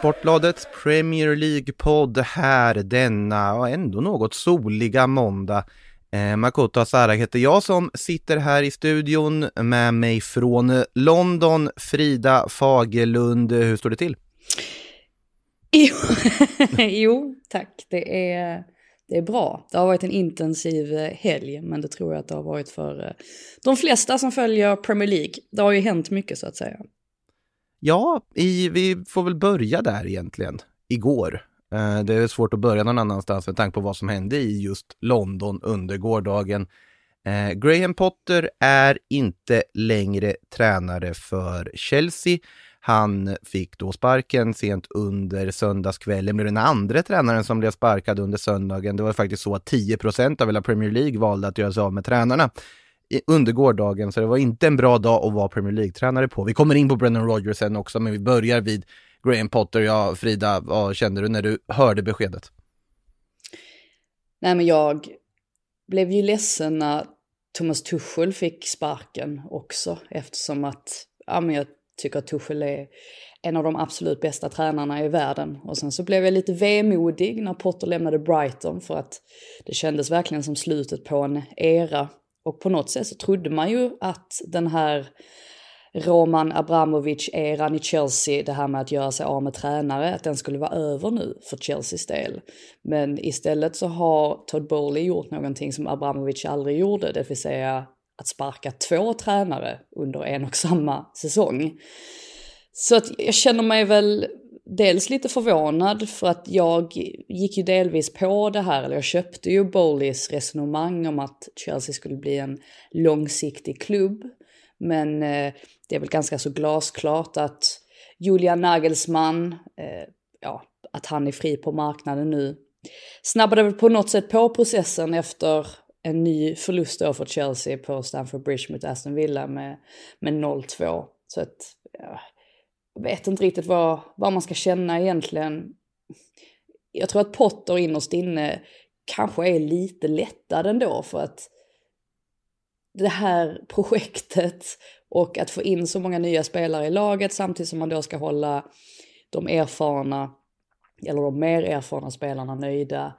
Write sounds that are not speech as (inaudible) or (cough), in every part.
Sportbladets Premier League-podd här denna och ändå något soliga måndag. Eh, Makoto Asara heter jag som sitter här i studion med mig från London. Frida Fagerlund, hur står det till? Jo, (laughs) jo tack. Det är, det är bra. Det har varit en intensiv helg, men det tror jag att det har varit för eh, de flesta som följer Premier League. Det har ju hänt mycket så att säga. Ja, i, vi får väl börja där egentligen, igår. Eh, det är svårt att börja någon annanstans med tanke på vad som hände i just London under gårdagen. Eh, Graham Potter är inte längre tränare för Chelsea. Han fick då sparken sent under söndagskvällen, blev den andra tränaren som blev sparkad under söndagen. Det var faktiskt så att 10 procent av hela Premier League valde att göra sig av med tränarna under gårdagen, så det var inte en bra dag att vara Premier League-tränare på. Vi kommer in på Brendan Rodgers sen också, men vi börjar vid Graham Potter. Ja, Frida, vad kände du när du hörde beskedet? Nej, men jag blev ju ledsen när Thomas Tuchel fick sparken också, eftersom att, ja men jag tycker att Tuchel är en av de absolut bästa tränarna i världen. Och sen så blev jag lite vemodig när Potter lämnade Brighton för att det kändes verkligen som slutet på en era. Och på något sätt så trodde man ju att den här Roman Abramovic-eran i Chelsea, det här med att göra sig av med tränare, att den skulle vara över nu för Chelseas del. Men istället så har Todd Bowley gjort någonting som Abramovic aldrig gjorde, det vill säga att sparka två tränare under en och samma säsong. Så att jag känner mig väl dels lite förvånad för att jag gick ju delvis på det här, eller jag köpte ju Bowleys resonemang om att Chelsea skulle bli en långsiktig klubb. Men eh, det är väl ganska så glasklart att Julian Nagelsmann, eh, ja, att han är fri på marknaden nu, snabbade väl på något sätt på processen efter en ny förlust då för Chelsea på Stamford Bridge mot Aston Villa med, med 0-2. Så att, ja, vet inte riktigt vad, vad man ska känna egentligen. Jag tror att Potter innerst inne kanske är lite lättad ändå för att det här (laughs) projektet och att få in så många nya spelare i laget samtidigt som man då ska hålla de erfarna, eller de mer erfarna spelarna nöjda.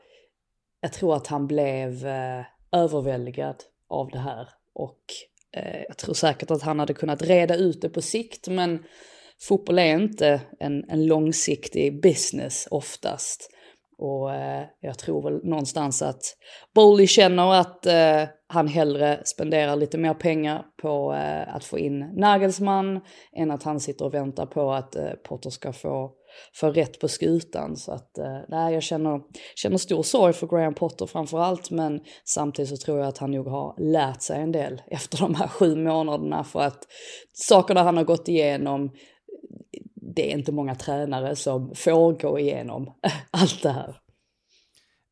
Jag tror att han blev eh, överväldigad av det här och eh, jag tror säkert att han hade kunnat reda ut det på sikt men fotboll är inte en, en långsiktig business oftast. Och eh, jag tror väl någonstans att Bowley känner att eh, han hellre spenderar lite mer pengar på eh, att få in Nagelsmann än att han sitter och väntar på att eh, Potter ska få, få rätt på skutan. Så att eh, nej, jag känner, känner stor sorg för Graham Potter framför allt men samtidigt så tror jag att han nog har lärt sig en del (laughs) efter de här sju månaderna för att sakerna han har gått igenom det är inte många tränare som får gå igenom (laughs) allt det här.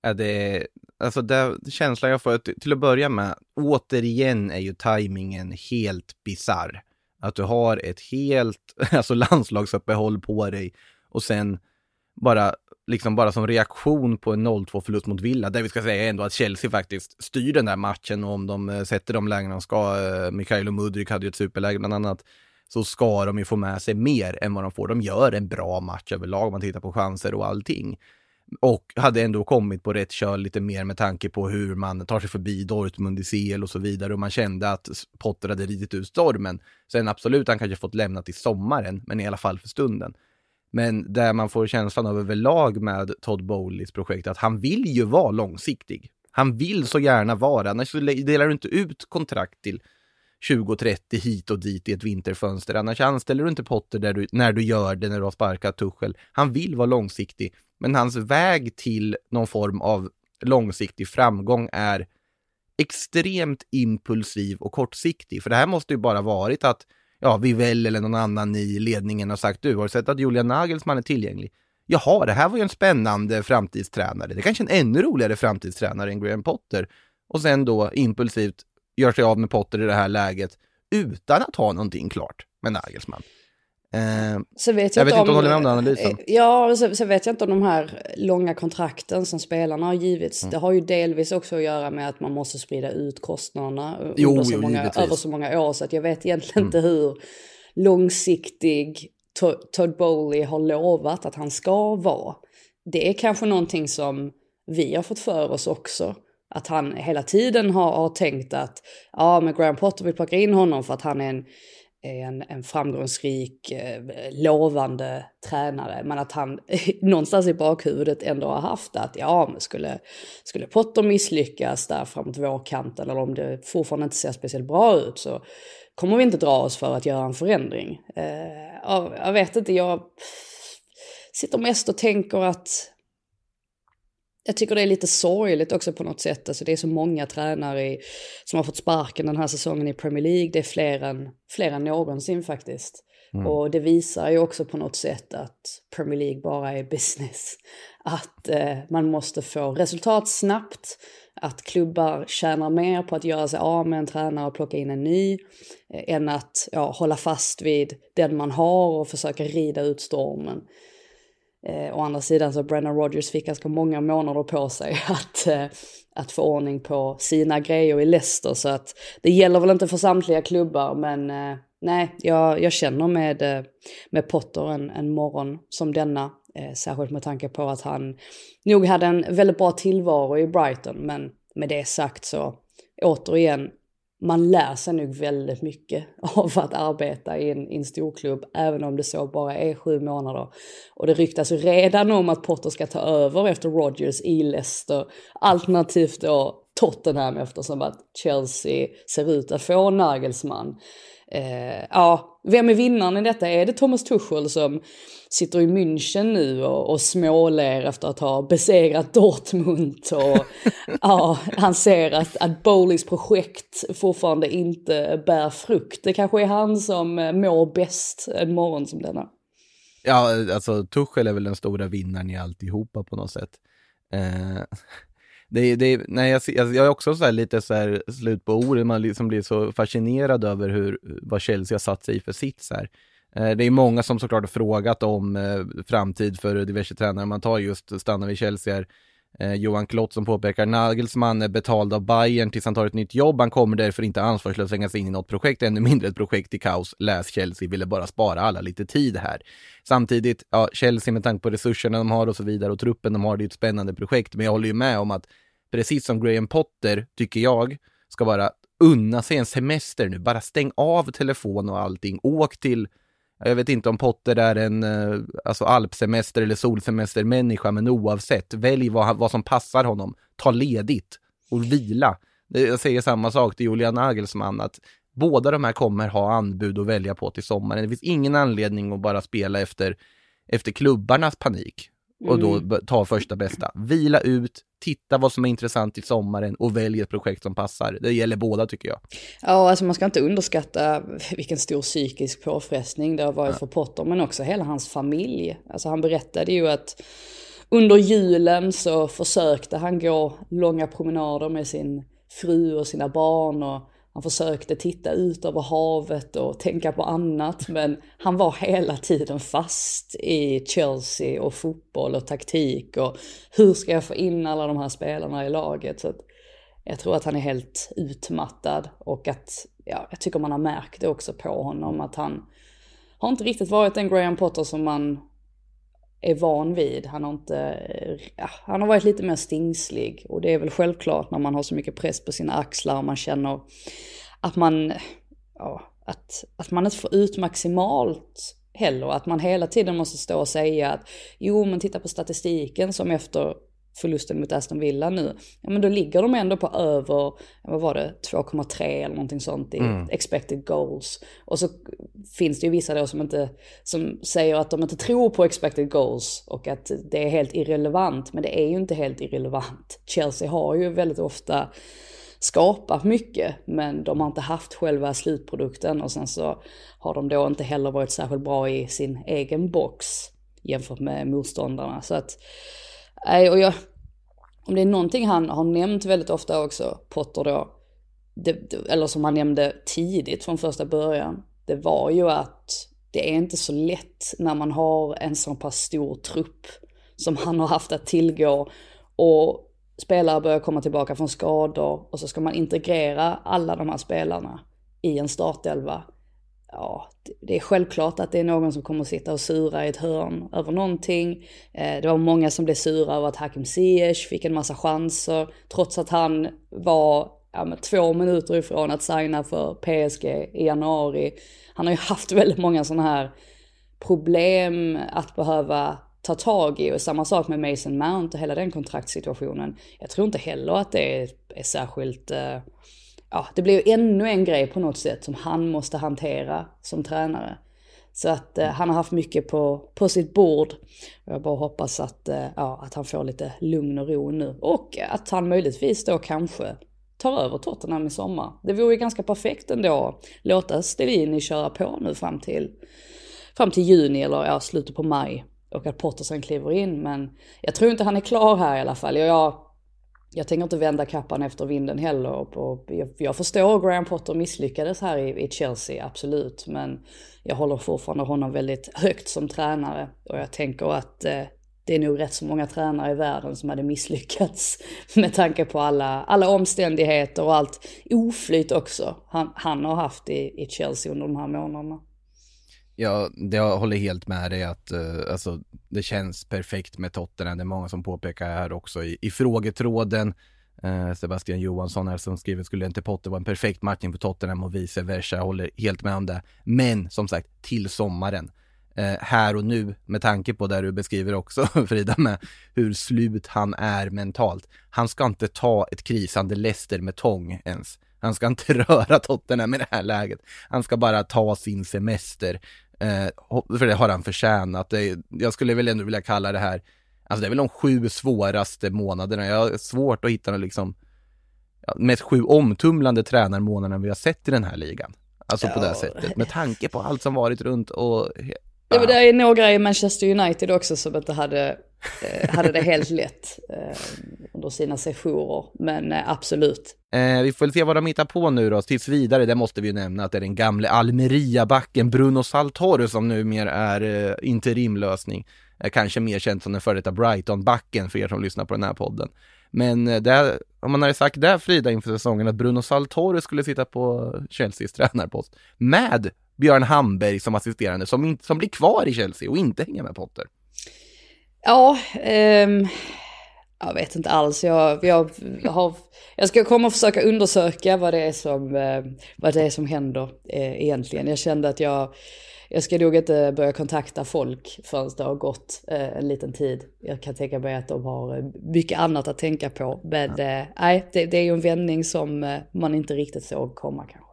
Ja, det är, alltså det, känslan jag får, till att börja med, återigen är ju tajmingen helt bizarr. Att du har ett helt, (laughs) alltså landslagsuppehåll på dig och sen bara, liksom bara som reaktion på en 0-2 förlust mot Villa, där vi ska säga ändå att Chelsea faktiskt styr den där matchen och om de eh, sätter de lägena de ska, eh, Mikhailo Mudryk hade ju ett superläge bland annat, så ska de ju få med sig mer än vad de får. De gör en bra match överlag om man tittar på chanser och allting. Och hade ändå kommit på rätt köl lite mer med tanke på hur man tar sig förbi Dortmund i CL och så vidare och man kände att Potter hade ridit ut stormen. Sen absolut, han kanske fått lämna till sommaren, men i alla fall för stunden. Men där man får känslan av överlag med Todd Bowleys projekt att han vill ju vara långsiktig. Han vill så gärna vara, annars delar du inte ut kontrakt till 20-30 hit och dit i ett vinterfönster. Annars anställer du inte Potter där du, när du gör det, när du har sparkat Tuchel. Han vill vara långsiktig, men hans väg till någon form av långsiktig framgång är extremt impulsiv och kortsiktig. För det här måste ju bara varit att ja, Vivell eller någon annan i ledningen har sagt du, har du sett att Julian Nagelsmann är tillgänglig? Jaha, det här var ju en spännande framtidstränare. Det är kanske är en ännu roligare framtidstränare än Graham Potter. Och sen då impulsivt gör sig av med Potter i det här läget utan att ha någonting klart med Nagelsmann. Eh, så vet jag, jag vet inte om du håller med om den analysen. Eh, ja, så, så, vet jag inte om de här långa kontrakten som spelarna har givits. Mm. Det har ju delvis också att göra med att man måste sprida ut kostnaderna jo, under så jo, många, över så många år. Så att jag vet egentligen mm. inte hur långsiktig Todd Bowley har lovat att han ska vara. Det är kanske någonting som vi har fått för oss också. Att han hela tiden har, har tänkt att ja, men Graham Potter vill plocka in honom för att han är en, en, en framgångsrik, eh, lovande tränare. Men att han (laughs) någonstans i bakhuvudet ändå har haft att ja, men skulle, skulle Potter misslyckas där framåt vårkanten eller om det fortfarande inte ser speciellt bra ut så kommer vi inte dra oss för att göra en förändring. Eh, jag vet inte, jag sitter mest och tänker att jag tycker det är lite sorgligt också på något sätt. Alltså det är så många tränare i, som har fått sparken den här säsongen i Premier League. Det är fler än, fler än någonsin faktiskt. Mm. Och det visar ju också på något sätt att Premier League bara är business. (laughs) Att eh, man måste få resultat snabbt. Att klubbar tjänar mer på att göra sig av med en tränare och plocka in en ny. Eh, än att ja, hålla fast vid den man har och försöka rida ut stormen. Eh, å andra sidan så Brennan Rogers fick ganska många månader på sig (laughs) att, eh, att få ordning på sina grejer i Leicester. Så att det gäller väl inte för samtliga klubbar men eh, nej, jag, jag känner med, eh, med Potter en, en morgon som denna. Eh, särskilt med tanke på att han nog hade en väldigt bra tillvaro i Brighton. Men med det sagt så återigen, man lär sig nog väldigt mycket (laughs) av att arbeta i en, i en storklubb, även om det så bara är sju månader. Och det ryktas ju redan om att Potter ska ta över efter Rodgers i Leicester, alternativt då Tottenham eftersom att Chelsea ser ut att få Nagelsmann. Eh, ja, vem är vinnaren i detta? Är det Thomas Tuchel som sitter i München nu och, och småler efter att ha besegrat Dortmund och (laughs) ja, han ser att, att Bowleys projekt fortfarande inte bär frukt. Det kanske är han som mår bäst en morgon som denna. Ja, alltså Tuchel är väl den stora vinnaren i alltihopa på något sätt. Eh, det, det, nej, jag, jag, är också så lite så här slut på ord, man liksom blir så fascinerad över hur, vad Chelsea har satt sig i för sits här. Eh, det är många som såklart har frågat om eh, framtid för diverse tränare. Man tar just, stannar vid Chelsea här. Eh, Johan Klott som påpekar, Nagelsmann är betald av Bayern tills han tar ett nytt jobb. Han kommer därför inte ansvarslöst hänga sig in i något projekt, ännu mindre ett projekt i kaos. Läs Chelsea, ville bara spara alla lite tid här. Samtidigt, ja, Chelsea med tanke på resurserna de har och så vidare och truppen de har, det är ett spännande projekt. Men jag håller ju med om att precis som Graham Potter, tycker jag, ska bara unna sig en semester nu. Bara stäng av telefon och allting. Åk till jag vet inte om Potter är en eh, alltså alpsemester eller solsemestermänniska, men oavsett, välj vad, vad som passar honom. Ta ledigt och vila. Jag säger samma sak till Julian Nagelsmann, att båda de här kommer ha anbud att välja på till sommaren. Det finns ingen anledning att bara spela efter, efter klubbarnas panik och då mm. ta första bästa. Vila ut, titta vad som är intressant i sommaren och välj ett projekt som passar. Det gäller båda tycker jag. Ja, alltså man ska inte underskatta vilken stor psykisk påfrestning det har varit ja. för Potter, men också hela hans familj. Alltså han berättade ju att under julen så försökte han gå långa promenader med sin fru och sina barn och han försökte titta ut över havet och tänka på annat men han var hela tiden fast i Chelsea och fotboll och taktik och hur ska jag få in alla de här spelarna i laget. Så jag tror att han är helt utmattad och att, ja, jag tycker man har märkt det också på honom att han, har inte riktigt varit den Graham Potter som man är van vid. Han har inte, ja, han har varit lite mer stingslig och det är väl självklart när man har så mycket press på sina axlar och man känner att man, ja, att, att man inte får ut maximalt heller. Att man hela tiden måste stå och säga att jo men titta på statistiken som efter förlusten mot Aston Villa nu, ja men då ligger de ändå på över, vad var det, 2,3 eller någonting sånt i mm. expected goals. Och så finns det ju vissa då som inte, som säger att de inte tror på expected goals och att det är helt irrelevant, men det är ju inte helt irrelevant. Chelsea har ju väldigt ofta skapat mycket, men de har inte haft själva slutprodukten och sen så har de då inte heller varit särskilt bra i sin egen box jämfört med motståndarna. Så att, nej, och jag, om det är någonting han har nämnt väldigt ofta också, Potter då, det, eller som han nämnde tidigt från första början, det var ju att det är inte så lätt när man har en så pass stor trupp som han har haft att tillgå och spelare börjar komma tillbaka från skador och så ska man integrera alla de här spelarna i en startelva. Ja, det är självklart att det är någon som kommer att sitta och sura i ett hörn över någonting. Eh, det var många som blev sura över att Hakim Ziyech fick en massa chanser, trots att han var ja, två minuter ifrån att signa för PSG i januari. Han har ju haft (laughs) väldigt många sådana här problem att behöva ta tag i och samma sak med Mason Mount och hela den kontraktssituationen. Jag tror inte heller att det är, är särskilt, eh, ja det blir ju ännu en grej på något sätt som han måste hantera som tränare. Så att eh, han har haft mycket på, på sitt bord. Jag bara hoppas att, eh, ja, att han får lite lugn och ro nu. Och att han möjligtvis då kanske tar över Tottenham i sommar. Det vore ju ganska perfekt ändå. Låta Stellini köra på nu fram till, fram till juni eller ja, slutet på maj och att Potter sen kliver in. Men jag tror inte han är klar här i alla fall. Jag, jag tänker inte vända kappan efter vinden heller. Och, jag, jag förstår Graham Potter misslyckades här i, i, Chelsea, absolut. Men jag håller fortfarande honom väldigt högt som tränare. Och jag tänker att eh, det är nog rätt så många tränare i världen som hade misslyckats (laughs) med tanke på alla, alla omständigheter och allt oflyt också han, han har haft i, i Chelsea under de här månaderna. Ja, det jag håller helt med dig att uh, alltså, det känns perfekt med Tottenham. Det är många som påpekar här också i, i frågetråden. Uh, Sebastian Johansson här som skriver, skulle inte Potter vara en perfekt matchning för Tottenham och vice versa. Jag håller helt med om det. Men som sagt, till sommaren. Uh, här och nu, med tanke på det du beskriver också (laughs) Frida, med hur slut han är mentalt. Han ska inte ta ett krisande Leicester med tång ens. Han ska inte (laughs) röra Tottenham i det här läget. Han ska bara ta sin semester. Eh, för det har han förtjänat. Det, jag skulle väl ändå vilja kalla det här, alltså det är väl de sju svåraste månaderna. Jag har svårt att hitta liksom, ja, mest sju omtumlande tränarmånaderna vi har sett i den här ligan. Alltså ja. på det sättet, med tanke på allt som varit runt och... Men det är några i Manchester United också som inte hade, eh, hade det helt lätt eh, under sina sessioner. Men eh, absolut, Eh, vi får väl se vad de hittar på nu då. Tills vidare, det måste vi ju nämna att det är den gamle Almeria-backen Bruno Saltor som numera är eh, interimlösning. Eh, kanske mer känt som den före detta Brighton-backen för er som lyssnar på den här podden. Men det, om man hade sagt det Frida inför säsongen att Bruno Saltor skulle sitta på Chelseas (laughs) tränarpost med Björn Hamberg som assisterande som, som blir kvar i Chelsea och inte hänger med Potter. Ja, ehm, jag vet inte alls. Jag, jag, har, jag ska komma och försöka undersöka vad det är som, eh, vad det är som händer eh, egentligen. Jag kände att jag, jag ska nog inte börja kontakta folk förrän det har gått eh, en liten tid. Jag kan tänka mig att de har mycket annat att tänka på. Men ja. nej, det, det är ju en vändning som man inte riktigt såg komma kanske.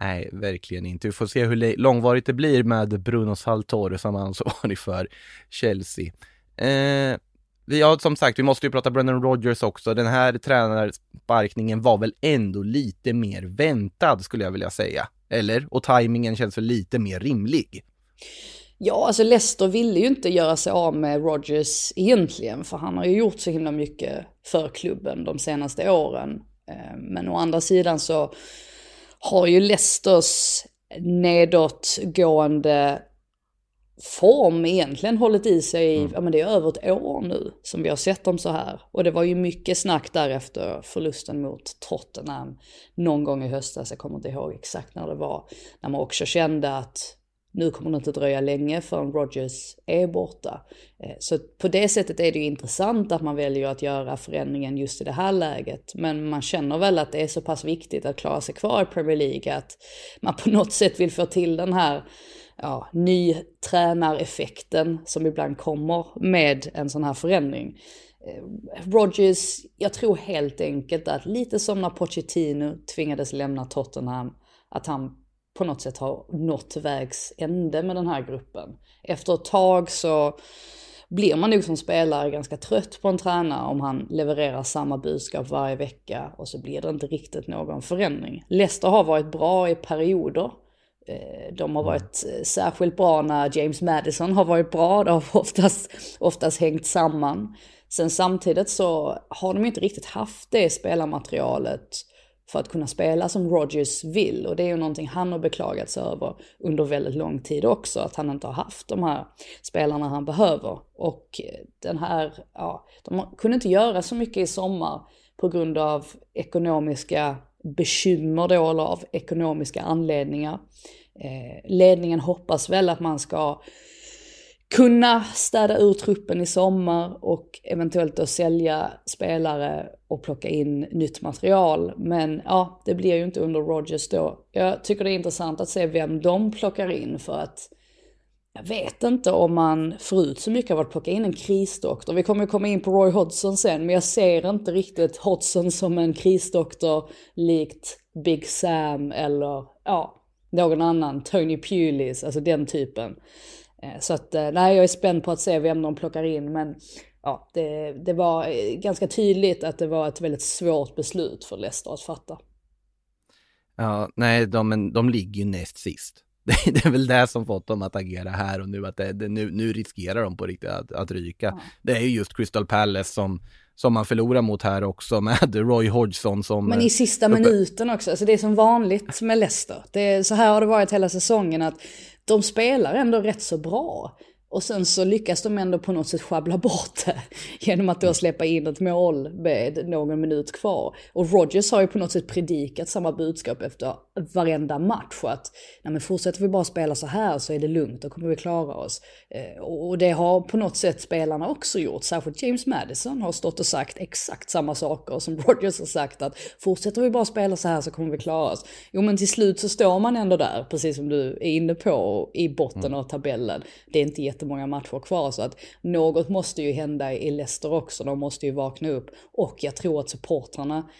Nej, verkligen inte. Vi får se hur långvarigt det blir med Bruno Saltore som ansvarig för Chelsea. Eh, Ja, som sagt, vi måste ju prata Brendan Rodgers också. Den här tränarsparkningen var väl ändå lite mer väntad skulle jag vilja säga. Eller? Och tajmingen känns väl lite mer rimlig. Ja, alltså Leicester ville ju inte göra sig av med Rodgers egentligen, för han har ju gjort så himla mycket för klubben de senaste åren. Eh, men å andra sidan så har ju Leicesters nedåtgående form egentligen hållit i sig, mm. ja men det är över ett år nu som vi har sett dem så här. Och det var ju mycket snack därefter förlusten mot Tottenham någon gång i höstas, jag kommer inte ihåg exakt när det var, när man också kände att nu kommer det inte dröja länge förrän Rogers är borta. Eh, så på det sättet är det ju intressant att man väljer att göra förändringen just i det här läget. Men man känner väl att det är så pass viktigt att klara sig kvar i Premier League att man på (laughs) något sätt vill få till den här ja, ny tränareffekten som ibland kommer med en sån här förändring. Eh, Rogers, jag tror helt enkelt att lite som när Pochettino tvingades lämna Tottenham, att han på något sätt har nått vägs ände med den här gruppen. Efter ett tag så blir man nog som spelare ganska trött på en tränare om han levererar samma budskap varje vecka och så blir det inte riktigt någon förändring. Leicester har varit bra i perioder. Eh, de har varit eh, särskilt bra när James Madison har varit bra, det har oftast, oftast hängt samman. Sen samtidigt så har de inte riktigt haft det spelarmaterialet för att kunna spela som Rogers vill. Och det är ju någonting han har beklagat sig över under väldigt lång tid också, att han inte har haft de här spelarna han behöver. Och eh, den här, ja, de kunde inte göra så mycket i sommar på grund av ekonomiska bekymmer då, eller av ekonomiska anledningar. Eh, ledningen hoppas väl att man ska kunna städa ur truppen i sommar och eventuellt då sälja spelare och plocka in nytt material. Men ja, det blir ju inte under Rogers då. Jag tycker det är intressant att se vem de plockar in för att jag vet inte om man förut så mycket av att plocka in en krisdoktor. Vi kommer ju komma in på Roy Hodgson sen, men jag ser inte riktigt Hodgson som en krisdoktor likt Big Sam eller ja, någon annan, Tony Pulis, alltså den typen. Eh, så att, eh, nej, jag är spänd på att se vem de plockar in, men ja, det, det var eh, ganska tydligt att det var ett väldigt svårt beslut för Leicester att fatta. Ja, nej, de, de ligger ju näst sist. (laughs) Det är väl det som fått dem att agera här och nu, att det, det, nu, nu riskerar de på riktigt att, att ryka. Ja. Det är ju just Crystal Palace som, som man förlorar mot här också med (laughs) Roy Hodgson som... Men i sista minuten också, alltså det är som vanligt med Leicester. Det så här har det varit hela säsongen att de spelar ändå rätt så bra. Och sen så lyckas de ändå på något sätt sjabbla bort det (laughs) genom att då släppa in ett mål med någon minut kvar. Och Rogers har ju på något sätt predikat samma budskap efter varenda match att nej men fortsätter vi bara spela så här så är det lugnt, då kommer vi klara oss. Eh, och det har på något sätt spelarna också gjort, särskilt James Madison har stått och sagt exakt samma saker som (laughs) Rogers har sagt att fortsätter vi bara spela så här så kommer vi klara oss. Jo men till slut så står man ändå där, precis som du är inne på, i botten mm. av tabellen. Det är inte jättemånga matcher kvar så att något måste ju hända i Leicester också, de måste ju vakna upp. Och jag tror att supportrarna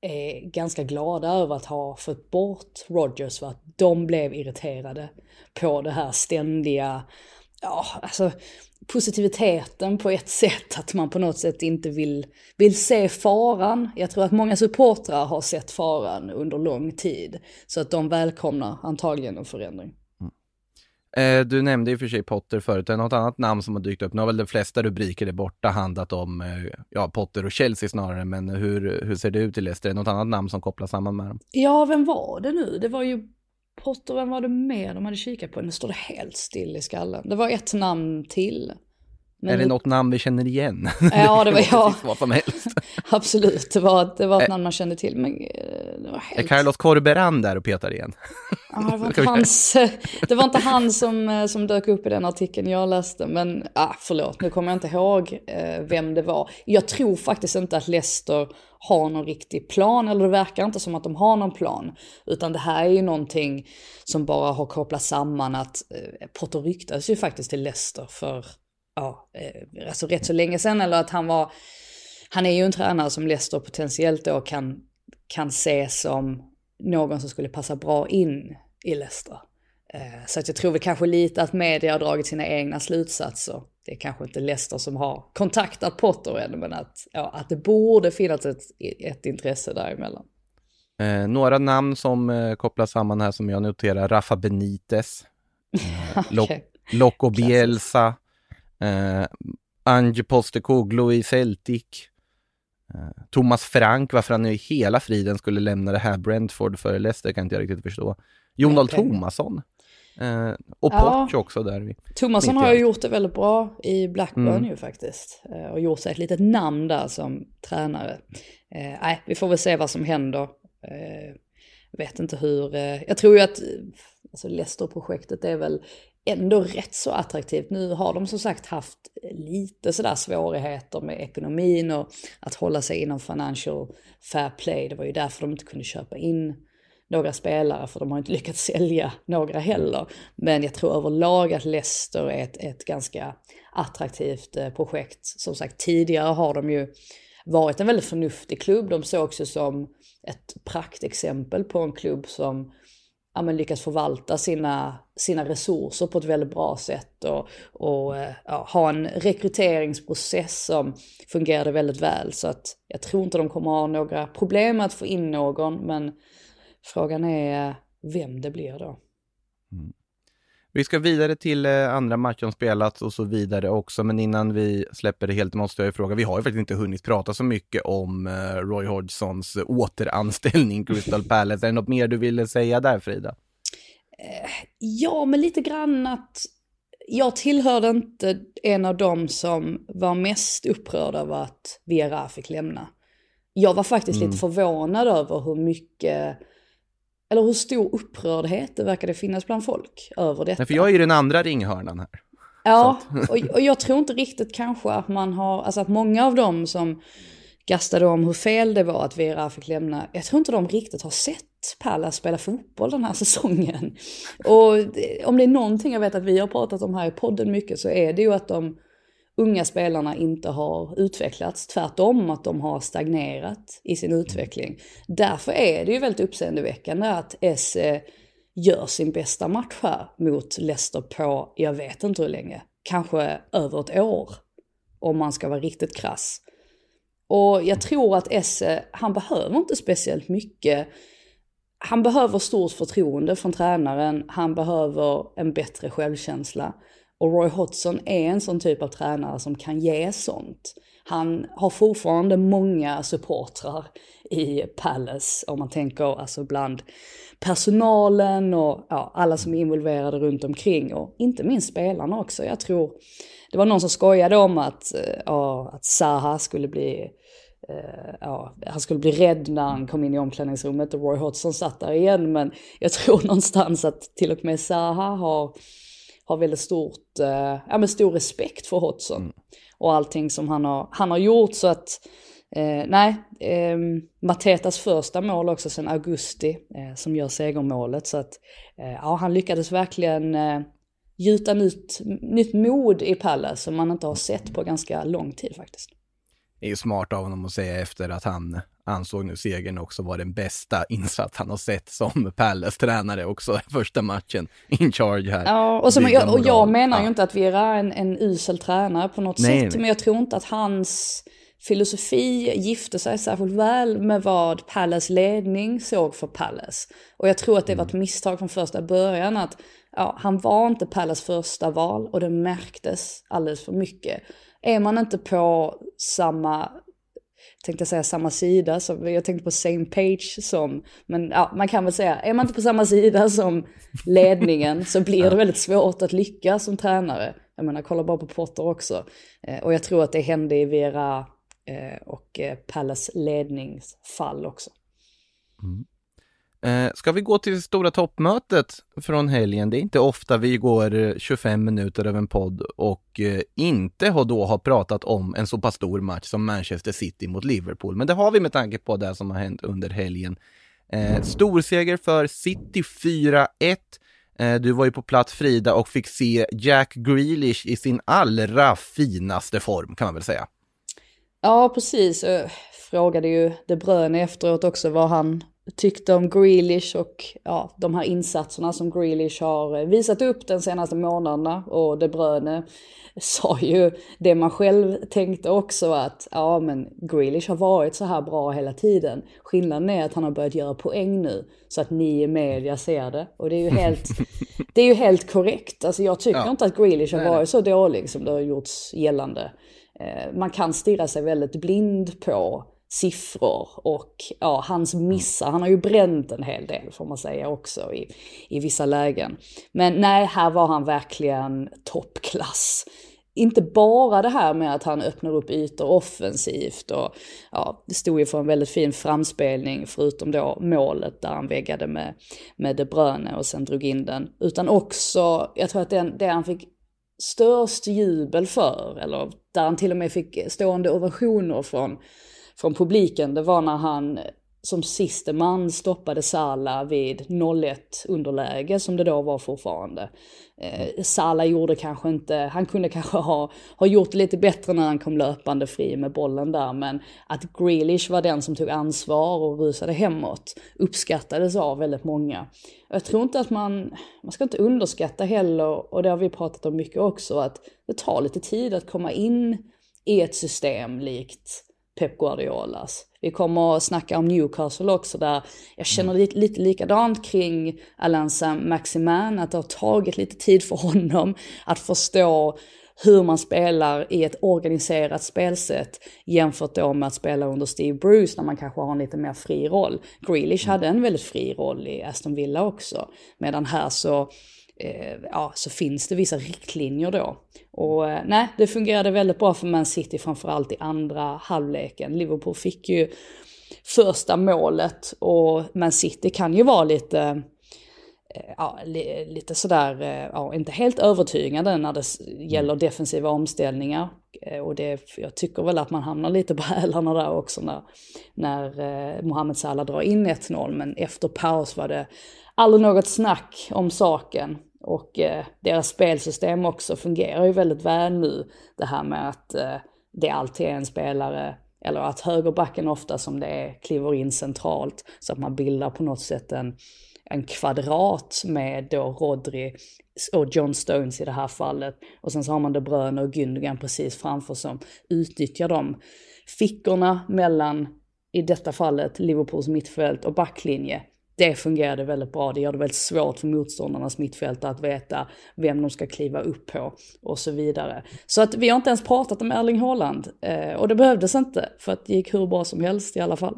är ganska glada över att ha fått bort Rogers för att de blev irriterade på det här ständiga, ja alltså positiviteten på ett sätt, att man på något sätt inte vill, vill se faran. Jag tror att många supportrar har sett faran under lång tid, så att de välkomnar antagligen en förändring. Eh, du nämnde i och för sig Potter förut, är något annat namn som har dykt upp? Nu har väl de flesta rubriker där borta handlat om eh, ja, Potter och Chelsea snarare, men hur, hur ser det ut i Leicester? Är det något annat namn som kopplas samman med dem? Ja, vem var det nu? Det var ju Potter, vem var det mer de hade kikat på? Nu står det helt still i skallen. Det var ett namn till. Men är det något namn vi känner igen? Ja, det var (laughs) jag. Vad som helst. (laughs) Absolut, det var, det var ett namn man kände till. Men eh, det var helt... Är Carlos Corberan där och petar igen? Ja, det var (laughs) inte, hans, det var inte han som, eh, som dök upp i den artikeln jag läste. Men ah, förlåt, nu kommer jag inte ihåg eh, vem det var. Jag tror faktiskt inte att Leicester har någon riktig plan, eller det verkar inte som att de har någon plan. Utan det här är ju någonting som bara har kopplats samman att eh, Potter ryktas ju faktiskt till Leicester för ja, eh, alltså rätt så länge sedan. Eller att han var, han är ju en tränare som Leicester potentiellt då kan, kan se som någon som skulle passa bra in i Leicester. Eh, så att jag tror väl kanske lite att media har dragit sina egna slutsatser. Det är kanske inte Leicester som har kontaktat Potter än, men att, ja, att det borde finnas ett, ett intresse däremellan. Eh, några namn som eh, kopplas samman här som jag noterar, Rafa Benitez, eh, (laughs) okay. Loco Bielsa, Eh, Ange Postecoglou i Celtic. Eh, Thomas Frank, varför han i hela friden skulle lämna det här Brentford för Leicester kan inte jag riktigt förstå. Jon Dahl Tomasson. Eh, och ja. Poch också där. Tomasson har ju gjort det väldigt bra i Blackburn mm. ju faktiskt. Eh, och gjort sig ett litet namn där som tränare. Eh, nej, vi får väl se vad som händer. Eh, vet inte hur, eh, jag tror ju att alltså Leicester-projektet är väl ändå rätt så attraktivt. Nu har de som sagt haft lite sådär svårigheter med ekonomin och att hålla sig inom financial fair play. Det var ju därför de inte kunde köpa in några spelare för de har inte (laughs) lyckats sälja några heller. Men jag tror överlag att Leicester är ett, ett ganska attraktivt eh, projekt. Som sagt tidigare har de ju varit en väldigt förnuftig klubb. De sågs ju som ett praktexempel på en klubb som ja, men lyckas förvalta sina, sina resurser på ett väldigt bra sätt och, och eh, ja, ha en rekryteringsprocess som fungerade väldigt väl. Så att jag tror inte de kommer ha några problem med att få in någon, men frågan är vem det blir då. Mm. Vi ska vidare till eh, andra matcher som spelats och så vidare också, men innan vi släpper det helt måste jag fråga, vi har ju faktiskt inte hunnit prata så mycket om eh, Roy Hodgsons återanställning Crystal Palace. Är det något mer du ville säga där Frida? Eh, ja, men lite grann att jag tillhörde inte en av dem som var mest upprörd över att Viera fick lämna. Jag var faktiskt mm. lite förvånad över hur mycket eller hur stor upprördhet det verkade finnas bland folk över detta. Nej, för jag är ju den andra ringhörnan här. Ja, och, och, jag tror inte riktigt kanske att man har, alltså att många av dem som gastade om hur fel det var att Vera fick lämna, jag tror inte de riktigt har sett Pallas spela fotboll den här (laughs) säsongen. Och om det är någonting jag vet att vi har pratat om här i podden mycket så är det ju att de unga spelarna inte har utvecklats. Tvärtom att de har stagnerat i sin utveckling. Därför är det ju väldigt uppseendeväckande att Esse gör sin bästa match här mot Leicester på, jag vet inte hur länge, kanske över ett år. Om man ska vara riktigt krass. Och jag tror att Esse, han behöver inte speciellt mycket. Han behöver stort förtroende från tränaren, han behöver en bättre självkänsla. Och Roy Hodgson är en sån typ av tränare som kan ge sånt. Han har fortfarande många supportrar i Palace, om man tänker alltså bland personalen och ja, alla som är involverade runt omkring och inte minst spelarna också. Jag tror, det var någon som skojade om att, eh, ja, att Zaha skulle bli Uh, ja, han skulle bli rädd när han kom in i omklädningsrummet och Roy Hodgson satt där igen. Men jag tror (laughs) någonstans att till och med Zaha har har väldigt stort, eh, ja, men stor respekt för Hodgson. Mm. Och allting som han har, han har gjort så att, eh, nej, eh, Matetas första mål också sedan augusti eh, som gör segermålet. Så att, eh, ja, han lyckades verkligen eh, gjuta nytt, nytt mod i Palace som man inte har sett på ganska lång tid faktiskt. Det är ju smart av honom att säga efter att han ansåg nu segern också vara den bästa (laughs) insats han har sett som Palace tränare också (laughs) första matchen in charge här. Ja, och, som jag, och jag menar ja. ju inte att vi är en, en usel tränare på något nej, sätt, nej. men jag tror inte att hans filosofi gifte sig särskilt väl med vad Palace ledning såg för Palace. Och jag tror att det var ett mm. misstag från första början att ja, han var inte Palace första val och det märktes alldeles för mycket. Är man inte på samma tänkte säga samma sida, som, jag tänkte på same page som, men ja, man kan väl säga, är man inte på samma sida som ledningen så blir det väldigt svårt att lyckas som tränare. Jag menar, kolla bara på Potter också. Eh, och jag tror att det hände i Vera eh, och eh, Pallas ledningsfall också. Mm. Eh, ska vi gå till stora toppmötet från helgen? Det är inte ofta vi går eh, 25 minuter över en podd och eh, inte har då har pratat om en så pass stor match som Manchester City mot Liverpool. Men det har vi med tanke på det som har hänt under helgen. Eh, storseger för City 4-1. Eh, du var ju på plats Frida och fick se Jack Grealish i sin allra finaste form kan man väl säga. Ja, precis. Jag frågade ju De Bruyne efteråt också vad han tyckte om Grealish och ja, de här insatserna som Grealish har visat upp den senaste månaderna. Och De Bruyne (laughs) sa ju det man själv tänkte också att ja men Grealish har varit så här bra hela tiden. Skillnaden är att han har börjat göra poäng nu så att ni i media ser det. Och det är ju (laughs) helt, det är ju helt korrekt. Alltså jag tycker ja. inte att Grealish har varit så dålig som det har gjorts gällande. Eh, man kan stirra sig väldigt blind på siffror och ja, hans missar. Han har ju bränt en hel del får man säga också i, i vissa lägen. Men nej, här var han verkligen toppklass. inte bara det här med att han öppnar upp ytor offensivt och ja, stod ju för en väldigt fin framspelning förutom då målet där han väggade med, med De Bruyne och sen drog in den. Utan också, jag tror att den, det han fick störst jubel för, eller där han till och med fick stående ovationer från, från publiken, det var när han som siste man stoppade Sala vid 0-1 underläge som det då var fortfarande. Eh, Sala gjorde kanske inte, han kunde kanske ha, ha gjort lite bättre när han kom löpande fri med bollen där men att Grealish var den som tog ansvar och rusade hemåt uppskattades av väldigt många. Jag tror inte att man, man ska inte underskatta heller, och det har vi pratat om mycket också, att det tar lite tid att komma in i ett system likt Pep Guardiolas. Vi kommer att snacka om Newcastle också där jag känner mm. lite, lite likadant kring Alain Saint-Maximin, att det har tagit lite tid för honom att förstå hur man spelar i ett organiserat spelsätt jämfört då med att spela under Steve Bruce när man kanske har en lite mer fri roll. Grealish mm. hade en väldigt fri roll i Aston Villa också, medan här så ja, så finns det vissa riktlinjer då. Och eh, nej, det fungerade väldigt bra för Man City framförallt i andra halvleken. Liverpool fick ju första målet och Man City kan ju vara lite eh, ja, lite sådär, eh, ja, inte helt övertygande när det gäller mm. defensiva omställningar. Eh, och det, jag tycker väl att man hamnar lite på (laughs) hälarna där också när, när eh, Mohamed Salah drar in 1-0. Men efter paus var det aldrig något snack om saken. Och eh, deras spelsystem också fungerar ju väldigt väl nu. Det här med att eh, det alltid är en spelare, eller att högerbacken ofta som det är kliver in centralt. Så att man bildar på något sätt en, en kvadrat med då Rodri och John Stones i det här fallet. Och sen så har man De Bruyne och Gündogan precis framför som utnyttjar de fickorna mellan, i detta fallet, Liverpools mittfält och backlinje det fungerade väldigt bra. Det gör det väldigt svårt för motståndarnas mittfältare att veta vem de ska kliva upp på och så vidare. Så att vi har inte ens pratat om Erling Haaland eh, och det behövdes inte för att det gick hur bra som helst i alla fall.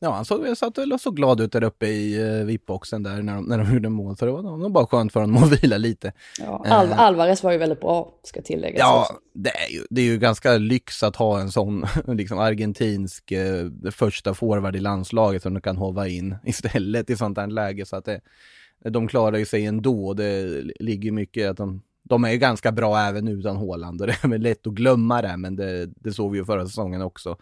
Ja, han såg, satt väl och såg glad ut där uppe i uh, VIP-boxen där när de, när de gjorde mål. Så det var, var bara skönt för honom att (laughs) vila lite. Ja, Al uh, Alvarez var ju väldigt bra, ska tilläggas. Ja, det är, ju, det är ju ganska lyx att ha en sån (laughs) liksom argentinsk uh, första forward i landslaget som du kan hova in (laughs) istället i sånt här läge. Så att det, de klarar ju sig ändå. Det ligger mycket att de, de är ganska bra även utan Håland och det är väl lätt att glömma det, men det, det såg vi ju förra säsongen också.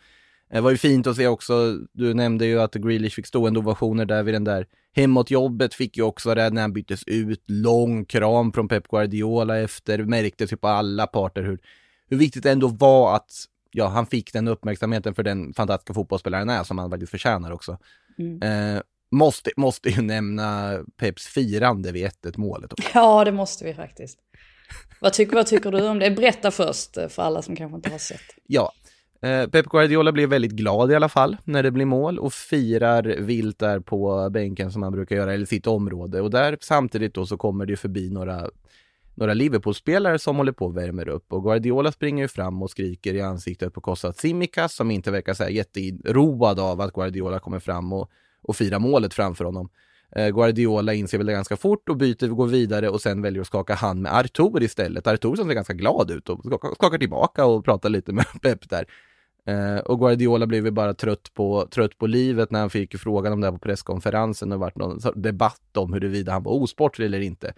Det var ju fint att se också, du nämnde ju att Grealish fick stående ovationer där vid den där hemåtjobbet fick ju också det när han byttes ut, lång kram från Pep Guardiola efter, märktes ju på alla parter hur, hur viktigt det ändå var att ja, han fick den uppmärksamheten för den fantastiska fotbollsspelaren är som han faktiskt förtjänar också. Mm. Eh, måste, måste ju nämna Peps firande vid 1-1 målet. Också. Ja, det måste vi faktiskt. Vad tycker, vad tycker du om det? Berätta först för alla som kanske inte har sett. Ja, Eh, Eh, Pep Guardiola blir väldigt glad i alla fall när det blir mål och firar vilt där på bänken som han brukar göra, eller sitt område. Och där samtidigt då så kommer det ju förbi några, några Liverpool-spelare som håller på och värmer upp. Och Guardiola springer ju fram och skriker i ansiktet på Kostas Tsimikas som inte verkar så här jätteroad av att Guardiola kommer fram och, och firar målet framför honom. Eh, Guardiola inser väl det ganska fort och byter, går vidare och sen väljer att skaka hand med Artur istället. Artur som ser ganska glad ut och skakar tillbaka och pratar lite med (laughs) Pep där. Eh, och Guardiola blev ju bara trött på, trött på livet när han fick frågan om det här på presskonferensen och varit någon debatt om huruvida han var osportlig eller inte.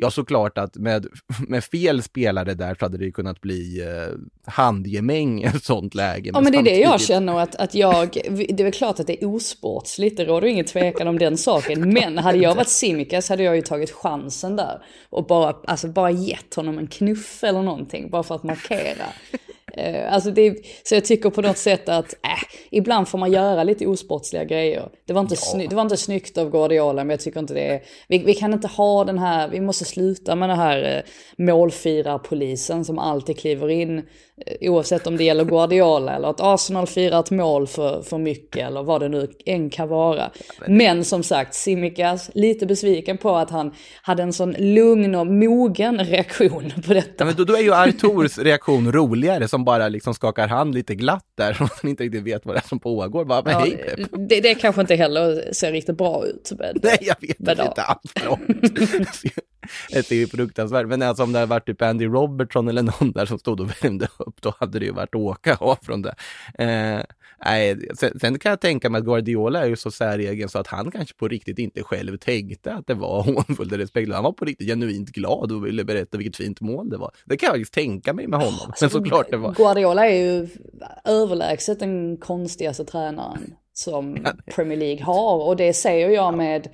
Ja, såklart att med, (laughs) med fel spelare där så hade det kunnat bli eh, handgemäng i ett sånt läge. Ja, men det är det jag känner att, att jag, det är väl klart att det är osportsligt, det råder ingen tvekan om den saken. (laughs) Men hade jag varit Simikas hade jag ju tagit chansen där och bara, alltså bara gett honom en knuff eller någonting, bara för att markera. Eh, alltså det, så jag tycker på något sätt att äh, ibland får man göra lite osportsliga grejer. Det var, inte ja. sny, det var inte snyggt av Guardiola men jag tycker inte det är... Vi, vi kan inte ha den här, vi måste sluta med den här eh, målfirarpolisen som alltid kliver in oavsett om det gäller Guardiola eller att Arsenal firar ett mål för, för mycket eller vad det nu än kan vara. Men som sagt, Simikas lite besviken på att han hade en sån lugn och mogen reaktion på detta. Ja, men då, då är ju Arturs reaktion roligare som bara liksom skakar hand lite glatt där och han inte riktigt vet vad det är som pågår. Bara, men ja, hej. Det, det kanske inte heller ser riktigt bra ut. Men, Nej, jag vet men, inte alls. (laughs) (laughs) det är ju fruktansvärt. Men alltså om det hade varit typ Andy Robertson eller någon där som stod och värmde upp, då hade det ju varit åka (laughs) av från det. Eh, nej, sen, sen, kan jag tänka mig att Guardiola är ju så säregen så att han kanske på riktigt inte själv tänkte att det var (laughs) hånfullt eller respektlöst. Han var på riktigt genuint glad och ville berätta vilket fint mål det var. Det kan jag faktiskt tänka mig med honom. Men såklart det var. Guardiola är ju överlägset den konstigaste tränaren som Premier League har och det säger jag med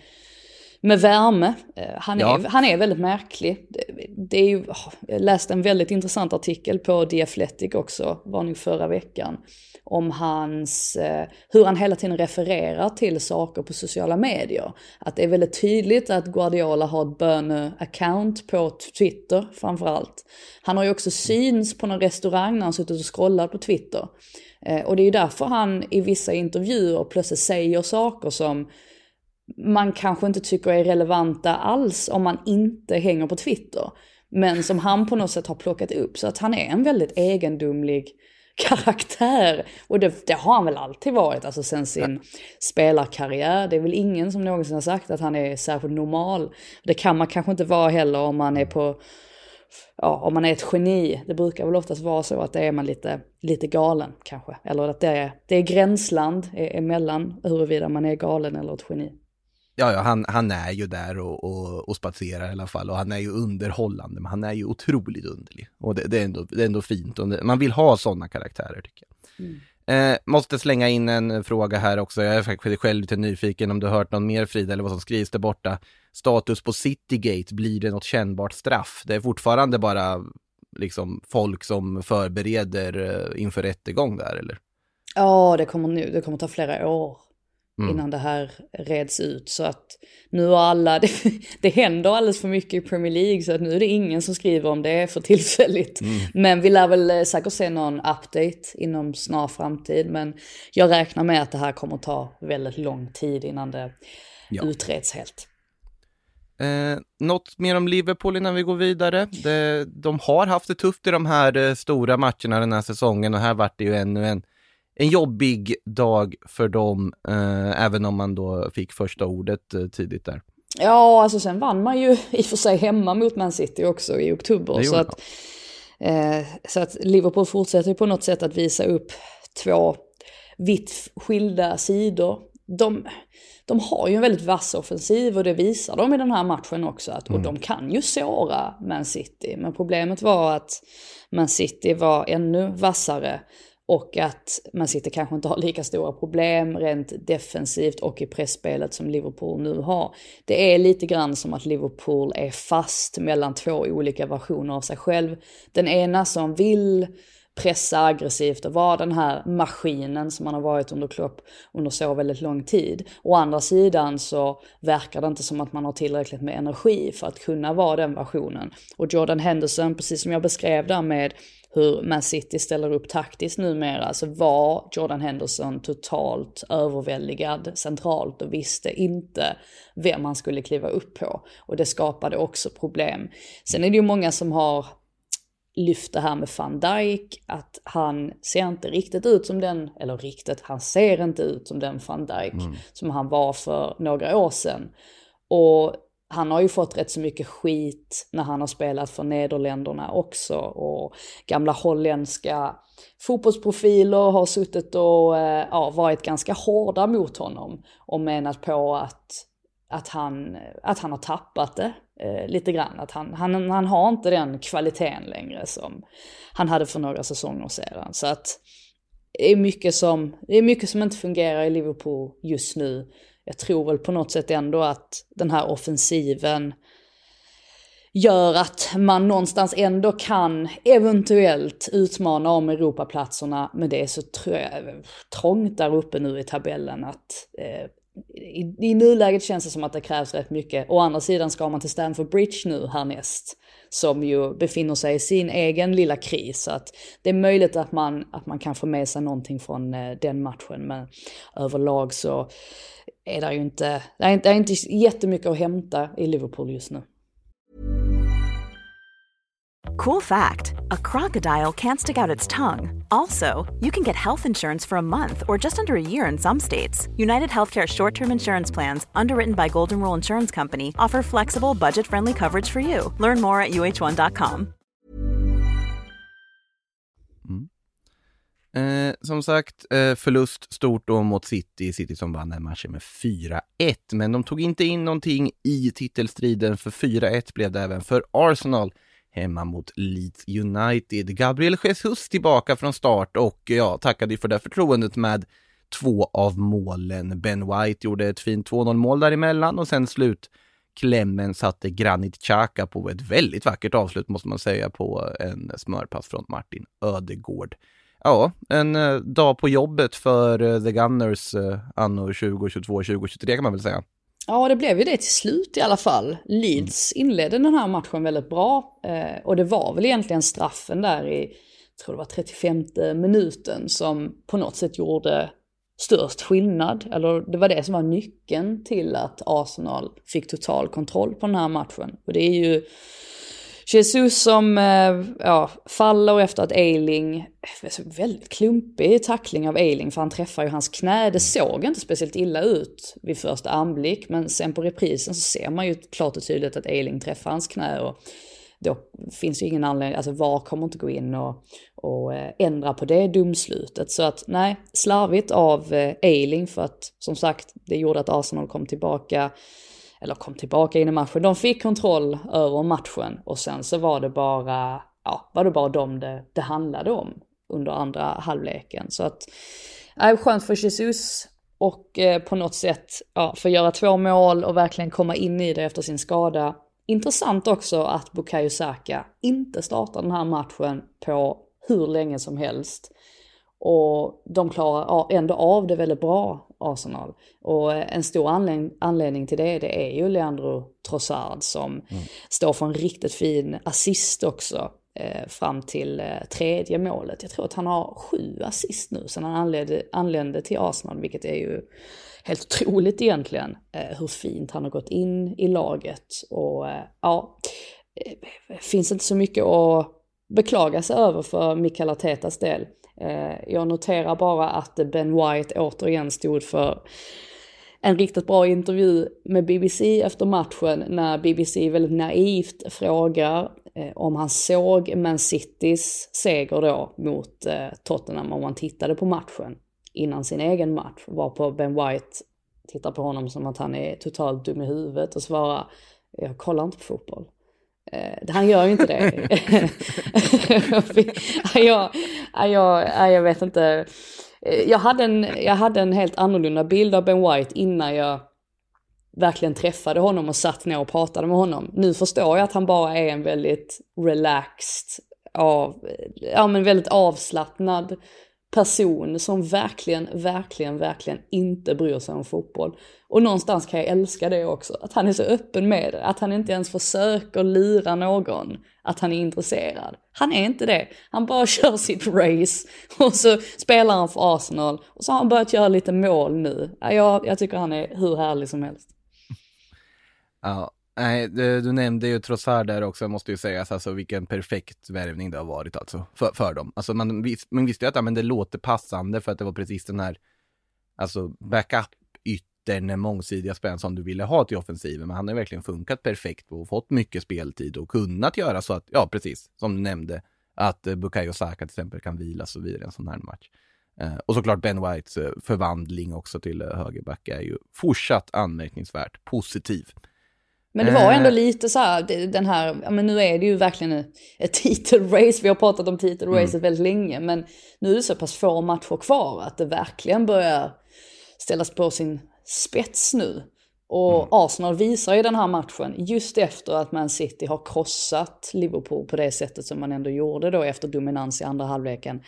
med värme. Eh, han är, ja. han är väldigt märklig. Det, det är ju, jag läste en väldigt intressant artikel på The Athletic också, var nog förra veckan, om hans, eh, hur han hela tiden refererar till saker på sociala medier. Att det är väldigt tydligt att Guardiola har ett böne-account på Twitter framförallt. Han har ju också syns på någon restaurang när han suttit och scrollat på Twitter. Eh, och det är ju därför han i vissa intervjuer plötsligt säger saker som man kanske inte tycker är relevanta alls om man inte hänger på Twitter. Men som han på något sätt har plockat upp. Så att han är en väldigt egendomlig (laughs) karaktär. Och det, det har han väl alltid varit, alltså sen sin spelarkarriär. Det är väl ingen som någonsin har sagt att han är särskilt normal. Det kan man kanske inte vara heller om man är på ja, om man är ett geni, det brukar väl oftast vara så att det är man lite, lite galen kanske. Eller att det är, det är gränsland emellan huruvida man är galen eller ett geni. Ja, ja han, han är ju där och, och, och spatserar i alla fall och han är ju underhållande, men han är ju otroligt underlig. Och det, det är, ändå, det är ändå fint man vill ha sådana karaktärer tycker jag. Mm. Eh, måste slänga in en fråga här också, jag är faktiskt själv lite nyfiken om du har hört någon mer Frida eller vad som skrivs där borta. Status på Citygate, blir det något kännbart straff? Det är fortfarande bara liksom folk som förbereder eh, inför rättegång där eller? Ja, det kommer nu, det kommer ta flera år mm. innan det här reds ut. Så att nu har alla, (laughs) det, det händer alldeles för mycket i Premier League så att nu är det ingen som skriver om det för tillfälligt. Mm. Men vi lär väl eh, säkert se någon update inom snar framtid. Men jag räknar med att det här kommer ta väldigt lång tid innan det ja. utreds helt. Eh, något mer om Liverpool innan vi går vidare. De, de har haft det tufft i de här eh, stora matcherna den här säsongen och här vart det ju ännu en en jobbig dag för dem, eh, även om man då fick första ordet eh, tidigt där. Ja, alltså sen vann man ju (laughs) i och för sig hemma mot Man City också i oktober. Så att, eh, så att Liverpool fortsätter på något sätt att visa upp två vitt skilda sidor. De, de har ju en väldigt vass offensiv och det visar de i den här matchen också. Att, mm. Och de kan ju såra Man City. Men problemet var att Man City var ännu vassare och att man sitter kanske inte har lika stora problem rent defensivt och i pressspelet som Liverpool nu har. Det är lite grann som att Liverpool är fast mellan två olika versioner av sig själv. Den ena som vill pressa aggressivt och vara den här maskinen som man har varit under Klopp under så väldigt lång tid. Å andra sidan så verkar det inte som att man har tillräckligt med energi för att kunna vara den versionen. Och Jordan Henderson, precis som jag beskrev där med hur Man City ställer upp taktiskt numera så var Jordan Henderson totalt överväldigad centralt och visste inte vem han skulle kliva upp på. Och det skapade också problem. Sen är det ju många som har lyft det här med van Dijk, att han ser inte riktigt ut som den, eller riktigt, han ser inte ut som den van Dijk mm. som han var för några år sedan. Och han har ju fått rätt så mycket skit när han har spelat för Nederländerna också och gamla holländska fotbollsprofiler har suttit och eh, ja, varit ganska hårda mot honom och menat på att, att, han, att han har tappat det eh, lite grann. Att han, han, han har inte den kvaliteten längre som han hade för några säsonger sedan. Så att det är mycket som, det är mycket som inte fungerar i Liverpool just nu jag tror väl på något sätt ändå att den här offensiven gör att man någonstans ändå kan eventuellt utmana om Europaplatserna. Men det är så trångt där uppe nu i tabellen att eh, i, i nuläget känns det som att det krävs rätt mycket. Å andra sidan ska man till Stanford Bridge nu härnäst som ju befinner sig i sin egen lilla kris. Så att det är möjligt att man, att man kan få med sig någonting från eh, den matchen. Men överlag så är det ju inte, det är inte, det är inte jättemycket att hämta i Liverpool just nu. Cool fact a crocodile can't stick out its tongue. Also, you can get health insurance for a month or just under a year in some states. United Healthcare short term insurance plans, underwritten by Golden Rule Insurance Company, offer flexible, budget friendly coverage for you. Learn more at uh1.com. Mm. Eh, som sagt, eh, förlust stort då mot City. City som vann den matchen med 4-1. Men de tog inte in någonting i titelstriden, för 4-1 blev det även för Arsenal hemma mot Leeds United. Gabriel Jesus tillbaka från start och eh, ja, tackade ju för det förtroendet med två av målen. Ben White gjorde ett fint 2-0 mål däremellan och sen slut klämmen satte Granit Xhaka på ett väldigt vackert avslut måste man säga på en smörpass från Martin Ödegård. Ja, en eh, dag på jobbet för eh, The Gunners anno 2022, 2023 kan man väl säga. Ja, det blev ju det till slut i alla fall. Leeds inledde den här matchen väldigt bra. Eh, och det var väl egentligen straffen där i, jag tror det var 35 minuten, som på något sätt gjorde störst skillnad. Eller det var det som var nyckeln till att Arsenal fick total kontroll på den här matchen. Och det är ju Jesus som eh, ja, faller efter att Eiling, väldigt klumpig tackling av Eiling för han träffar ju hans knä. Det såg inte speciellt illa ut vid första anblick men sen på reprisen så ser man ju klart och tydligt att Eiling träffar hans knä och då finns ju ingen anledning, alltså VAR kommer inte gå in och, och eh, ändra på det domslutet. Så att nej, slarvigt av eh, Eiling för att som sagt det gjorde att Arsenal kom tillbaka eller kom tillbaka in i matchen. De fick kontroll över matchen och sen så var det bara, ja, var det bara dem det, det handlade om under andra halvleken. Så att, ja, skönt för Jesus och eh, på något sätt, ja, få göra två mål och verkligen komma in i det efter sin skada. Intressant också att Bukayo Saka inte startar den här matchen på hur länge som helst. Och de klarar ändå av det väldigt bra, Arsenal. Och en stor anledning, till det, det är ju Leandro Trossard som mm. står för en riktigt fin assist också eh, fram till eh, tredje målet. Jag tror att han har sju assist nu sedan han anlände, anlände till Arsenal, vilket är ju helt otroligt egentligen eh, hur fint han har gått in i laget. Och eh, ja, eh, finns inte så mycket att beklaga sig över för Mikael Artetas del. Eh, jag noterar bara att Ben White återigen stod för en riktigt bra intervju med BBC efter matchen när BBC väldigt naivt frågar eh, om han såg Man Citys seger då mot eh, Tottenham om han tittade på matchen innan sin egen match. Varpå Ben White tittar på honom som att han är totalt dum i huvudet och svarar jag kollar inte på fotboll. Eh, han gör ju inte det. (laughs) (laughs) jag, jag, jag vet inte. Eh, jag hade, en, jag hade en helt annorlunda bild av Ben White innan jag verkligen träffade honom och satt ner och pratade med honom. Nu förstår jag att han bara är en väldigt relaxed, av, ja men väldigt avslappnad person som verkligen, verkligen, verkligen inte bryr sig om fotboll. Och någonstans kan jag älska det också, att han är så öppen med det, att han inte ens försöker lura någon att han är intresserad. Han är inte det. Han bara (laughs) kör sitt race och så spelar han för Arsenal och så har han börjat göra lite mål nu. Jag, jag tycker han är hur härlig som helst. Ja, Nej, du, du nämnde ju Trossard där också, måste ju sägas, alltså vilken perfekt värvning det har varit alltså, för, för dem. Alltså man, vis, man visste ju att ja, men det låter passande för att det var precis den här, alltså backup yttern, mångsidiga spelaren som du ville ha till offensiven, men han har verkligen funkat perfekt och fått mycket speltid och kunnat göra så att, ja precis, som du nämnde, att eh, Bukayo Saka till exempel kan vila och så vidare i en sån här match. Eh, och såklart Ben Whites eh, förvandling också till högerback är ju fortsatt anmärkningsvärt positiv. Men det var ändå eh. lite så här, den här, ja men nu är det ju verkligen ett (laughs) titelrace, vi har pratat om titelracet mm. väldigt länge, men nu är det så pass få matcher kvar att det verkligen börjar ställas på sin spets nu. Och mm. Arsenal visar ju den här matchen just efter att Man City har krossat Liverpool på det sättet som man ändå gjorde då efter dominans i andra halvleken.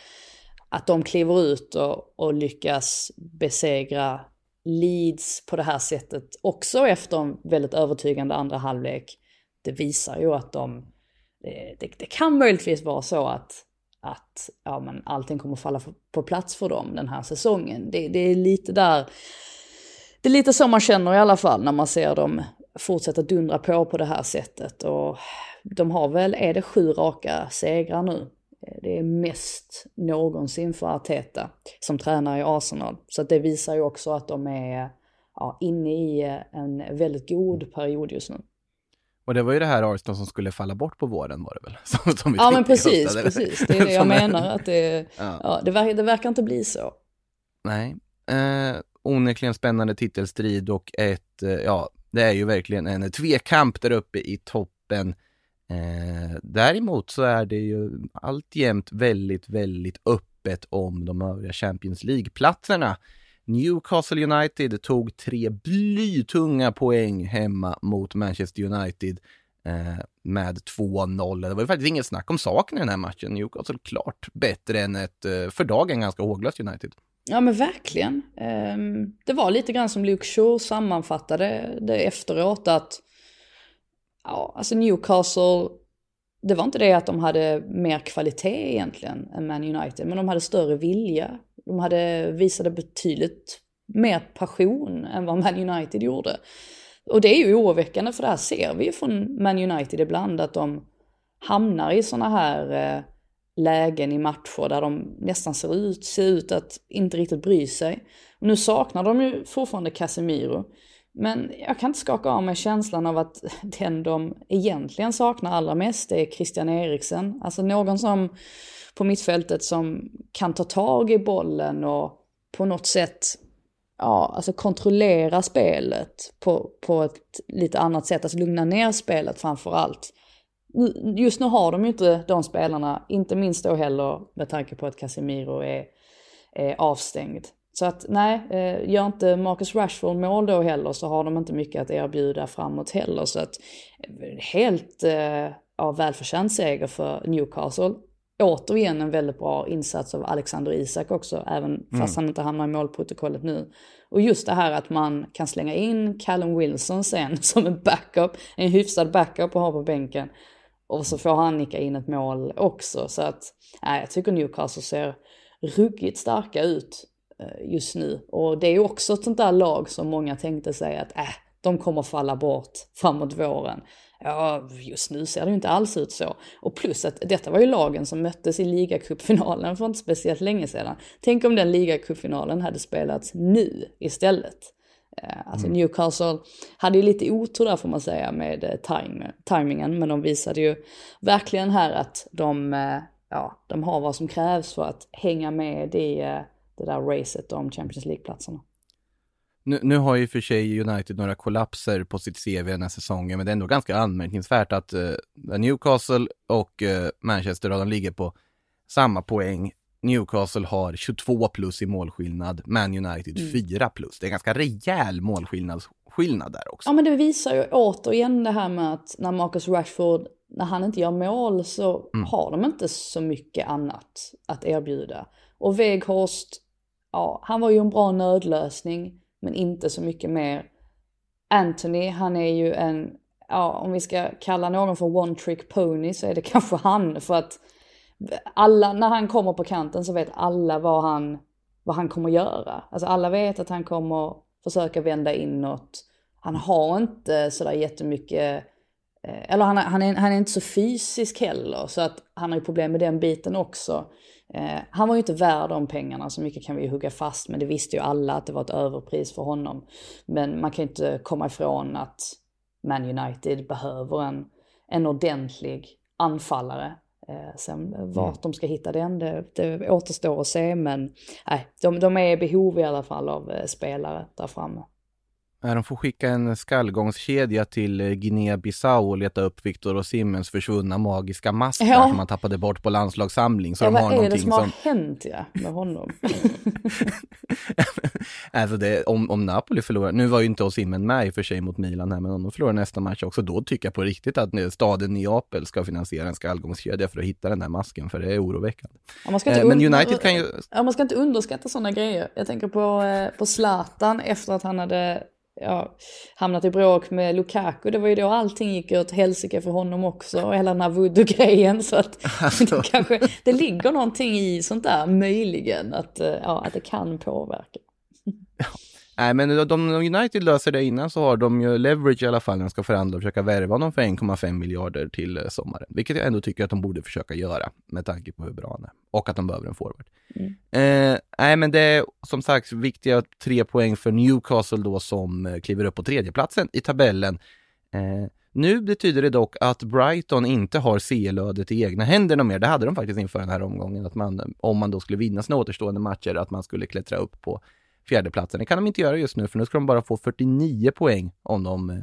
Att de kliver ut och, och lyckas besegra Leeds på det här sättet också efter en väldigt övertygande andra halvlek. Det visar ju att de, eh, det, det, kan möjligtvis vara så att, att ja, men allting kommer falla på plats för dem den här säsongen. Det, det är lite där, det är lite så man känner i alla fall när man ser dem fortsätta dundra på på det här sättet. Och de har väl, är det sju raka segrar nu? Det är mest någonsin för Arteta som tränar i Arsenal. Så det visar ju också att de är ja, inne i en väldigt god period just nu. Och det var ju det här Arsenal som skulle falla bort på våren var det väl? (laughs) Som, som ja men precis, höstas, precis. Det är det (laughs) jag menar. Att det, (laughs) ja. ja det, verkar, det verkar inte bli så. Nej. Eh, onekligen spännande titelstrid och ett, eh, ja, det är ju verkligen en tvekamp där uppe i toppen. Eh, däremot så är det ju alltjämt väldigt, väldigt öppet om de övriga Champions League-platserna. Newcastle United tog tre blytunga poäng hemma mot Manchester United eh, med 2-0. Det var ju faktiskt inget snack om saken i den här matchen. Newcastle klart bättre än ett eh, för dagen ganska håglöst United. Ja men verkligen. Ehm, det var lite grann som Luke Shaw sammanfattade det efteråt att ja, alltså Newcastle, det var inte det att de hade mer kvalitet egentligen än Man United, men de hade större vilja. De hade, visade betydligt mer passion än vad Man United gjorde. Och det är ju oroväckande för det här ser vi ju från Man United ibland att de hamnar i sådana här eh, lägen i matcher där de nästan ser ut, ser ut att inte riktigt bry sig. Och nu saknar de ju fortfarande Casemiro. Men jag kan inte skaka av mig känslan av att (laughs) den de egentligen saknar allra mest är Christian Eriksen. Alltså någon som på mittfältet som kan ta tag i bollen och på något sätt ja, alltså kontrollera spelet på, på ett lite annat sätt, alltså lugna ner spelet framför allt. Just nu har de ju inte de spelarna, inte minst då heller med tanke på att Casemiro är, är avstängd. Så att nej, eh, gör inte Marcus Rashford mål då heller så har de inte mycket att erbjuda framåt heller. Så att eh, helt eh, ja, välförtjänt seger för Newcastle. Återigen en väldigt bra insats av Alexander Isak också, även mm. fast han inte hamnar i målprotokollet nu. Och just det här att man kan slänga in Callum Wilson sen (laughs) som en backup, en hyfsad backup att ha på bänken. Och så får han nicka in ett mål också. Så att, nej, jag tycker Newcastle ser ruggigt starka ut eh, just nu. Och det är också ett sånt där lag som många tänkte sig att äh, de kommer falla bort framåt våren. Ja, just nu ser det ju inte alls ut så. Och plus att detta var ju lagen som möttes i ligacupfinalen för inte speciellt länge sedan. Tänk om den ligacupfinalen hade spelats nu istället. Eh, alltså mm. Newcastle hade ju lite otur där får man säga med eh, time, timingen, men de visade ju verkligen här att de, eh, ja, de har vad som krävs för att hänga med i det där racet om Champions League-platserna. Nu, nu, har ju för sig United några kollapser på sitt CV den här säsongen, men det är ändå ganska anmärkningsvärt att uh, Newcastle och uh, Manchester, de ligger på samma poäng. Newcastle har 22 plus i målskillnad, Man United mm. 4 plus. Det är ganska rejäl målskillnad skillnad där också. Ja men det visar ju återigen det här med att när Marcus Rashford, när han inte gör mål så mm. har de inte så mycket annat att erbjuda. Och Weghorst, ja han var ju en bra nödlösning men inte så mycket mer. Anthony, han är ju en, ja om vi ska kalla någon för one trick pony så är det (laughs) kanske han för att alla, när han kommer på kanten så vet alla vad han, vad han kommer göra. Alltså alla vet att han kommer försöka vända inåt. Han har inte sådär jättemycket, eh, eller han, han, är, han är inte så fysisk heller så att han har ju problem med den biten också. Eh, han var ju inte värd de pengarna, så mycket kan vi ju hugga fast, men det visste ju alla att det var ett överpris för honom. Men man kan ju inte komma ifrån att Man United behöver en, en ordentlig anfallare. Eh, sen vart mm. de ska hitta den, det, det återstår att se, men nej, de, de är i behov i alla fall av eh, spelare där framme. De får skicka en skallgångskedja till eh, Guinea-Bissau och leta upp Victor och Simmens försvunna magiska mask ja. som han tappade bort på landslagssamling. Så ja, de har vad är det som, som har hänt ja, med honom? (laughs) alltså det, om, om Napoli förlorar, nu var ju inte Osimhen med i och för sig mot Milan här, men om de förlorar nästa match också, då tycker jag på riktigt att staden Neapel ska finansiera en skallgångskedja för att hitta den där masken, för det är oroväckande. Ja, man ska inte eh, men United kan ju... Ja, man ska inte underskatta sådana grejer. Jag tänker på, eh, på Zlatan efter att han hade ja, hamnat i bråk med Lukaku. Det var ju då allting gick åt helsike för honom också och hela den här voodoo-grejen. Så att (laughs) det, (laughs) kanske, det ligger någonting i sånt där möjligen, att, eh, ja, att det kan påverka. Nej, men de, United löser det innan så har de ju leverage i alla fall när de ska förhandla och försöka värva honom för 1,5 miljarder till eh, sommaren. Vilket jag ändå tycker att de borde försöka göra med tanke på hur bra han är. Och att de behöver en forward. Mm. Eh, nej, men det är som sagt viktiga tre poäng för Newcastle då som eh, kliver upp på tredjeplatsen i tabellen. Eh, nu betyder det dock att Brighton inte har CL-ödet i egna händer mer. Det hade de faktiskt inför den här omgången, att man, om man då skulle vinna sina återstående matcher, att man skulle klättra upp på fjärdeplatsen. Det kan de inte göra just nu, för nu ska de bara få 49 poäng om de eh,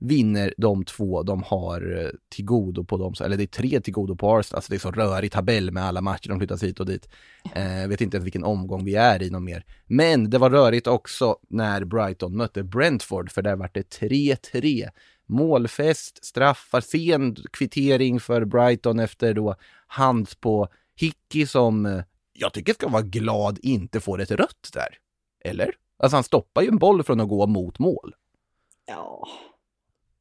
vinner de två de har eh, till godo på dem, eller det är tre till godo på Arsenal, alltså det är så rörig tabell med alla matcher, de flyttas hit och dit. Eh, vet inte ens vilken omgång vi är i någon mer. Men det var rörigt också när Brighton mötte Brentford, för där var det 3-3 målfest, straffar, sen kvittering för Brighton efter då hand på Hickey som eh, jag tycker ska vara glad inte får ett rött där. Eller? Alltså han stoppar ju en boll från att gå mot mål. Ja,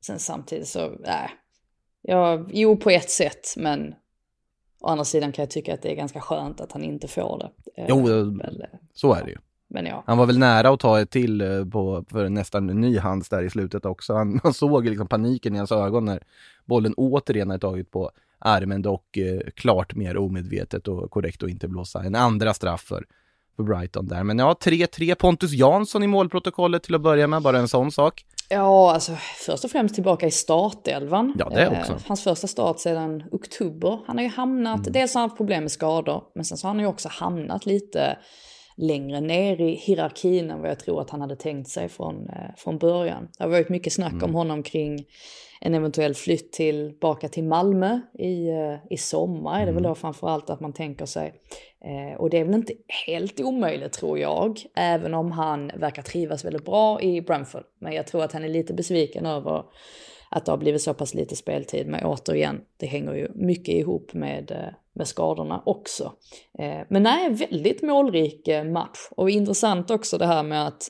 sen samtidigt så, nej. Ja, jo på ett sätt, men å andra sidan kan jag tycka att det är ganska skönt att han inte får det. Jo, eh, väl, så är det ju. Men ja. Han var väl nära att ta ett till eh, på, för nästan en ny hands där i slutet också. Han, (laughs) man såg liksom paniken i hans ögon när bollen återigen hade tagit på armen, dock eh, klart mer omedvetet och korrekt att inte blåsa en andra straff för, för Brighton där. Men ja, 3-3 Pontus Jansson i målprotokollet till att börja med, bara en sån sak. Ja, alltså först och främst tillbaka i startelvan. Ja, det också. Eh, hans första start sedan oktober. Han har ju hamnat, mm. dels har han haft problem med skador, men sen så har han ju också hamnat lite längre ner i hierarkin än vad jag tror att han hade tänkt sig från, eh, från början. Det har varit mycket snack mm. om honom kring en eventuell flytt tillbaka till Malmö i, eh, i sommar är det väl mm. då framförallt att man tänker sig. Eh, och det är väl inte helt omöjligt tror jag, även om han verkar trivas väldigt bra i Brentford. Men jag tror att han är lite besviken över att det har blivit så pass lite speltid. Men återigen, det hänger ju mycket ihop med, med skadorna också. Eh, men nej, väldigt målrik eh, match. Och intressant också det här med att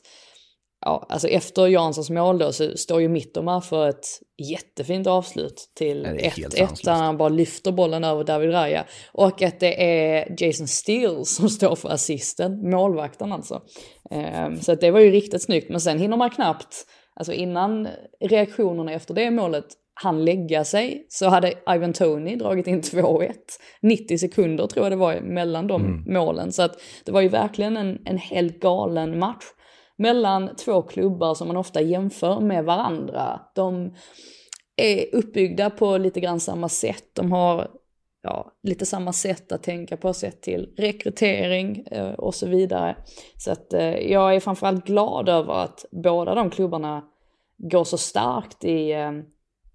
ja, alltså efter Janssons mål då så står ju Mittoma för ett jättefint avslut till 1-1 där han bara lyfter bollen över David Raya. Och att det är Jason Steele som står för assisten, målvakten alltså. Så att det var ju riktigt snyggt, men sen hinner man knappt Alltså innan reaktionerna efter det målet han lägga sig så hade Ivan Tony dragit in (laughs) 2-1. 90 sekunder tror jag det var mellan de mm. målen. Så att det var ju verkligen en, en helt galen match mellan två klubbar som man ofta jämför med varandra. De är uppbyggda på lite grann samma sätt. De har ja, lite samma sätt att tänka på, sett till rekrytering eh, och så vidare. Så att eh, jag är framförallt glad över att båda de klubbarna går så starkt i, eh,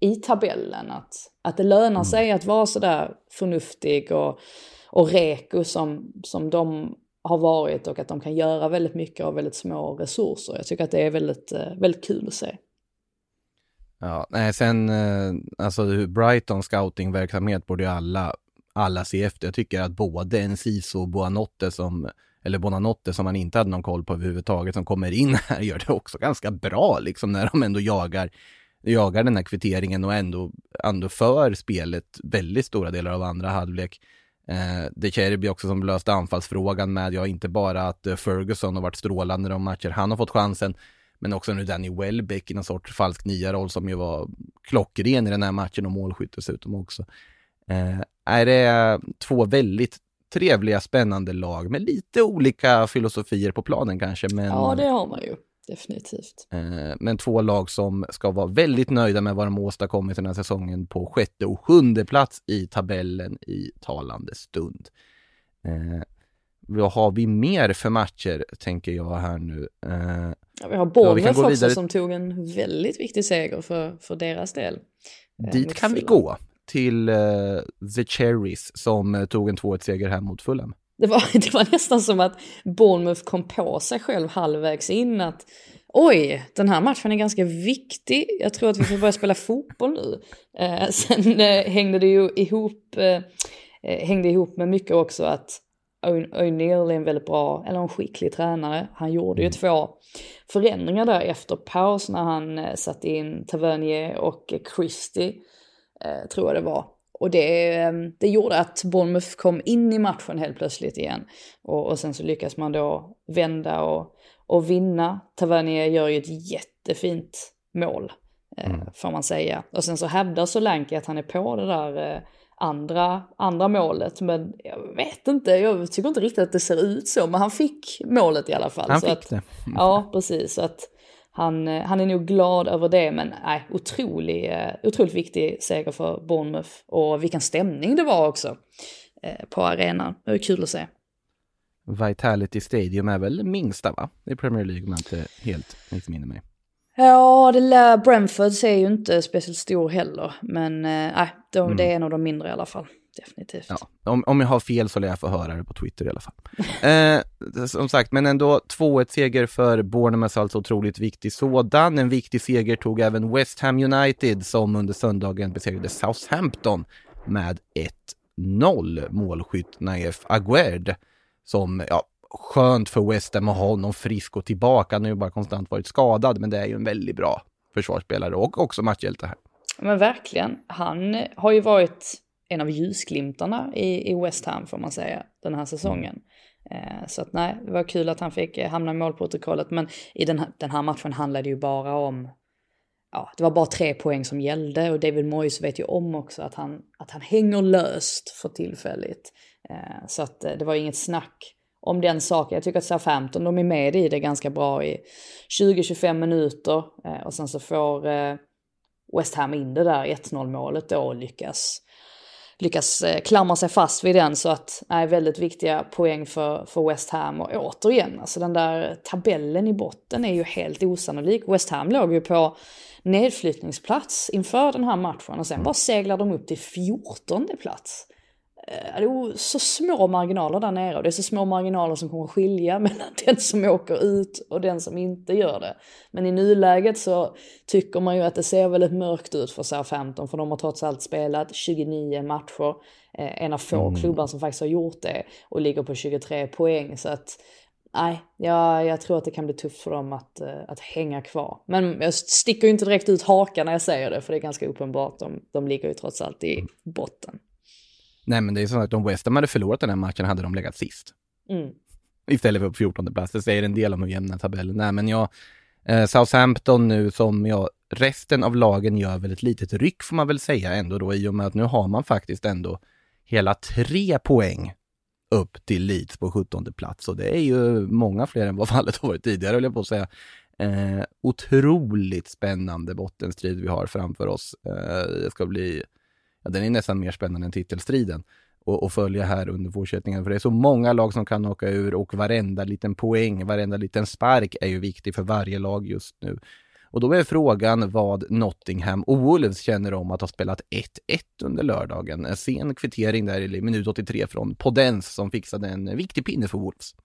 i tabellen. Att, att det lönar mm. sig att vara sådär förnuftig och, och reko som, som de har varit och att de kan göra väldigt mycket av väldigt små resurser. Jag tycker att det är väldigt, väldigt kul att se. Ja, nej, sen alltså Brighton scoutingverksamhet borde ju alla alla se efter. Jag tycker att både Enciso och Buanotte som eller Bonanotte som man inte hade någon koll på överhuvudtaget som kommer in här (laughs) gör det också ganska bra liksom när de ändå jagar jagar den här kvitteringen och ändå, ändå för spelet väldigt stora delar av andra halvlek. Eh, De Cherby också som löste anfallsfrågan med, ja inte bara att eh, Ferguson har varit strålande de matcher han har fått chansen, men också nu Danny Welbeck i någon sorts falsk nia-roll som ju var klockren i den här matchen och målskytt dessutom också. Eh, är det två väldigt trevliga, spännande lag med lite olika filosofier på planen kanske. Men, ja, det har man ju. Definitivt. Eh, men två lag som ska vara väldigt nöjda med vad de åstadkommit den här säsongen på sjätte och sjunde plats i tabellen i talande stund. Eh, vad har vi mer för matcher, tänker jag här nu? Eh, ja, vi har Bournemouth ja, också som tog en väldigt viktig seger för, för deras del. Dit kan vi gå till uh, The Cherries som tog en 2-1-seger här mot Fulham. Det var, (laughs) det var nästan som att Bournemouth kom på sig själv halvvägs in att oj, den här matchen är ganska viktig, jag tror att vi får börja spela fotboll nu. Eh, (laughs) sen eh, hängde det ju ihop, eh, eh hängde ihop med mycket också att O'Neill är en väldigt bra, eller en skicklig tränare. Han gjorde ju mm. två förändringar där efter paus när han satte in Tavernier och Christie eh, tror jag det var. Och det, ehm, det gjorde att Bournemouth kom in i matchen helt plötsligt igen. Och, och sen så lyckas man då vända och, att vinna. Tavernier gör ju ett jättefint mål, eh, mm. får man säga. Och sen så hävdar Solanke att han är på det där eh, andra, andra målet. Men jag vet inte, jag tycker inte riktigt att det ser ut så. Men han fick målet i alla fall. Han fick att, det. Ja, precis. Så att han, eh, han är nog glad över det, men nej, otrolig, eh, otroligt viktig seger för Bournemouth. Och vilken stämning det var också eh, på arenan. Det var kul att se. Vitality Stadium är väl minsta va? I Premier League om jag inte helt missminner mig. Ja, det lär, Brentford är ju inte speciellt stor heller. Men nej, de, mm. det är en av de mindre i alla fall definitivt. Ja, om, om jag har fel så lär jag få höra det på Twitter i alla fall. (laughs) eh, som sagt, men ändå 2-1-seger för Bournemouth, alltså otroligt viktig sådan. En viktig seger tog även West Ham United som under söndagen besegrade Southampton med 1-0. Målskytt Naif Aguerd som, ja, skönt för West Ham att ha honom frisk och tillbaka. Han har ju bara konstant varit skadad, men det är ju en väldigt bra försvarsspelare och också matchhjälte här. Men verkligen, han har ju varit en av ljusglimtarna i, i West Ham får man säga den här säsongen. Eh, så att nej, det var kul att han fick eh, hamna i målprotokollet men i den här, den här matchen handlade ju bara om Ja, det var bara tre poäng som gällde och David Moyes vet ju om också att han, att han hänger löst för tillfället. Eh, så att eh, det var inget snack om den saken. Jag tycker att Southampton, de är med i det ganska bra i 20-25 minuter eh, och sen så får eh, West Ham in det där 1-0 målet då och lyckas lyckas eh, klamra sig fast vid den så att, nej, väldigt viktiga poäng för, för West Ham. Och återigen, alltså den där tabellen i botten är ju helt osannolik. West Ham låg ju på nedflyttningsplats inför den här matchen och sen bara seglar de upp till 14 plats. Eh, det är så små marginaler där nere och det är så små marginaler som kommer skilja (laughs) mellan den som åker ut och den som inte gör det. Men i nuläget så tycker man ju att det ser väldigt mörkt ut för Southampton för de har trots allt spelat 29 matcher. Eh, en av få mm. klubbar som faktiskt har gjort det och ligger på 23 poäng. Så att nej, jag, jag tror att det kan bli tufft för dem att, eh, att hänga kvar. Men jag sticker ju inte direkt ut hakan när jag säger det för det är ganska uppenbart. De, de ligger ju trots allt i botten. Nej, men det är så att om West Ham hade förlorat den här matchen hade de legat sist. Mm. Istället för på 14 plats. Det säger en del om hur jämna tabellen är. Men jag, eh, Southampton nu som jag, resten av lagen gör väl ett litet ryck får man väl säga ändå då i och med att nu har man faktiskt ändå hela tre poäng upp till Leeds på 17 plats och det är ju många fler än vad fallet har varit tidigare, höll jag på att säga. Eh, otroligt spännande bottenstrid vi har framför oss. Eh, det ska bli ja, den är nästan mer spännande än titelstriden och, och följa här under fortsättningen. För det är så många lag som kan åka ur och varenda liten poäng, varenda liten spark är ju viktig för varje lag just nu. Och då är frågan vad Nottingham och Wolves känner om att ha spelat 1-1 under lördagen. En sen kvittering där i minut 83 från Podens som fixade en viktig pinne för Wolves.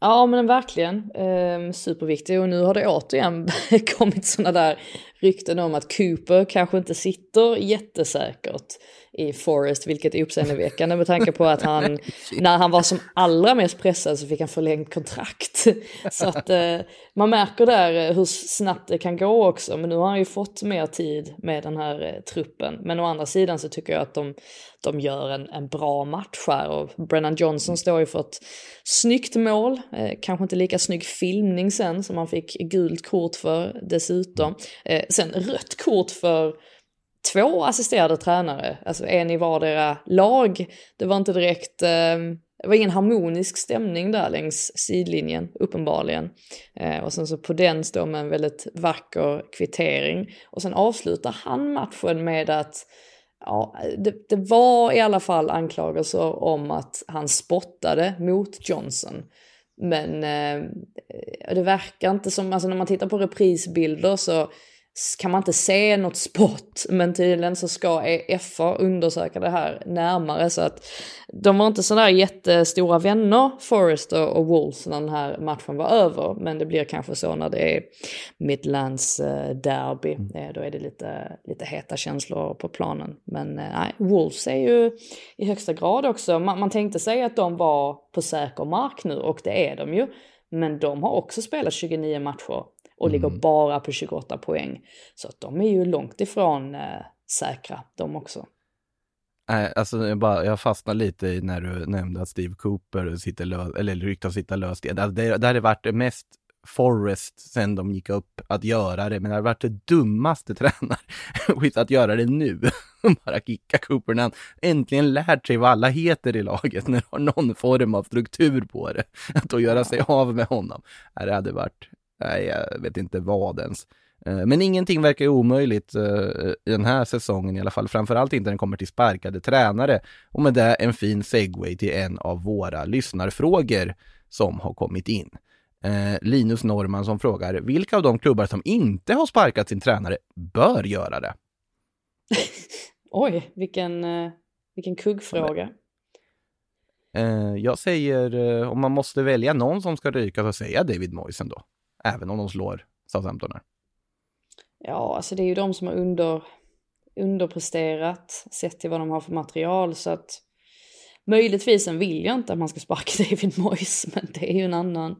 Ja men verkligen, eh, superviktig. Och nu har det återigen (laughs) kommit sådana där rykten om att Cooper kanske inte sitter jättesäkert i Forest, vilket är uppseendeväckande med tanke på att han, (laughs) när han var som allra mest pressad så fick han förlängt kontrakt. (laughs) Så att eh, man märker där eh, hur snabbt det kan gå också, men nu har han ju fått mer tid med den här eh, truppen. Men å andra sidan så tycker jag att de, de gör en, en bra match här. Och Brennan Johnson står ju för ett snyggt mål, eh, kanske inte lika snygg filmning sen som han fick gult kort för dessutom. Eh, sen rött kort för två assisterade tränare, alltså en i vardera lag. Det var inte direkt, eh, det var ingen harmonisk stämning där längs sidlinjen uppenbarligen. Eh, och sen så på den står med en väldigt vacker kvittering. Och sen avslutar han matchen med att Ja, det, det var i alla fall anklagelser om att han spottade mot Johnson. Men eh, det verkar inte som, alltså när man tittar på reprisbilder så kan man inte se något spott, (laughs) men tydligen så ska EFA undersöka det här närmare. Så att de var inte sådär jättestora vänner, Forrester och Wolves, när den här matchen var över, men det blir kanske så när det är Midlands eh, derby, mm. Eh, då är det lite, lite heta känslor på planen. Men eh, nej, Wolves är ju i högsta grad också, man, man tänkte sig att de var på säker mark nu och det är de ju, men de har också spelat 29 matcher och ligger mm. bara på 28 poäng. Så att de är ju långt ifrån eh, säkra de också. Nej, alltså jag, bara, jag fastnar lite i när du nämnde att Steve Cooper sitter lös, eller ryktas sitta löst. Det, det, det hade varit det mest Forrest sen de gick upp att göra det, men det hade varit det dummaste (laughs) tränarskiftet att göra det nu. (laughs) Bara kicka Cooper när han äntligen lärt sig vad alla heter i laget, när det har någon form av struktur på det. Att då göra sig av med honom, det hade varit, nej, jag vet inte vad ens. Eh, men ingenting verkar omöjligt uh, i den här säsongen i alla fall, framförallt inte när det kommer till sparkade tränare. Och med det en fin segway till en av våra lyssnarfrågor som har kommit in. Uh, Linus Norman som frågar, vilka av de klubbar som inte har sparkat sin tränare bör göra det? (laughs) Oj, vilken, vilken kuggfråga. jag säger, om man måste välja någon som ska ryka så säger jag David Moyes ändå. Även om de slår Southampton här. Ja, alltså det är ju de som har under, underpresterat sett till vad de har för material så att möjligtvis sen vill jag inte att man ska sparka (laughs) David Moyes men det är ju en annan,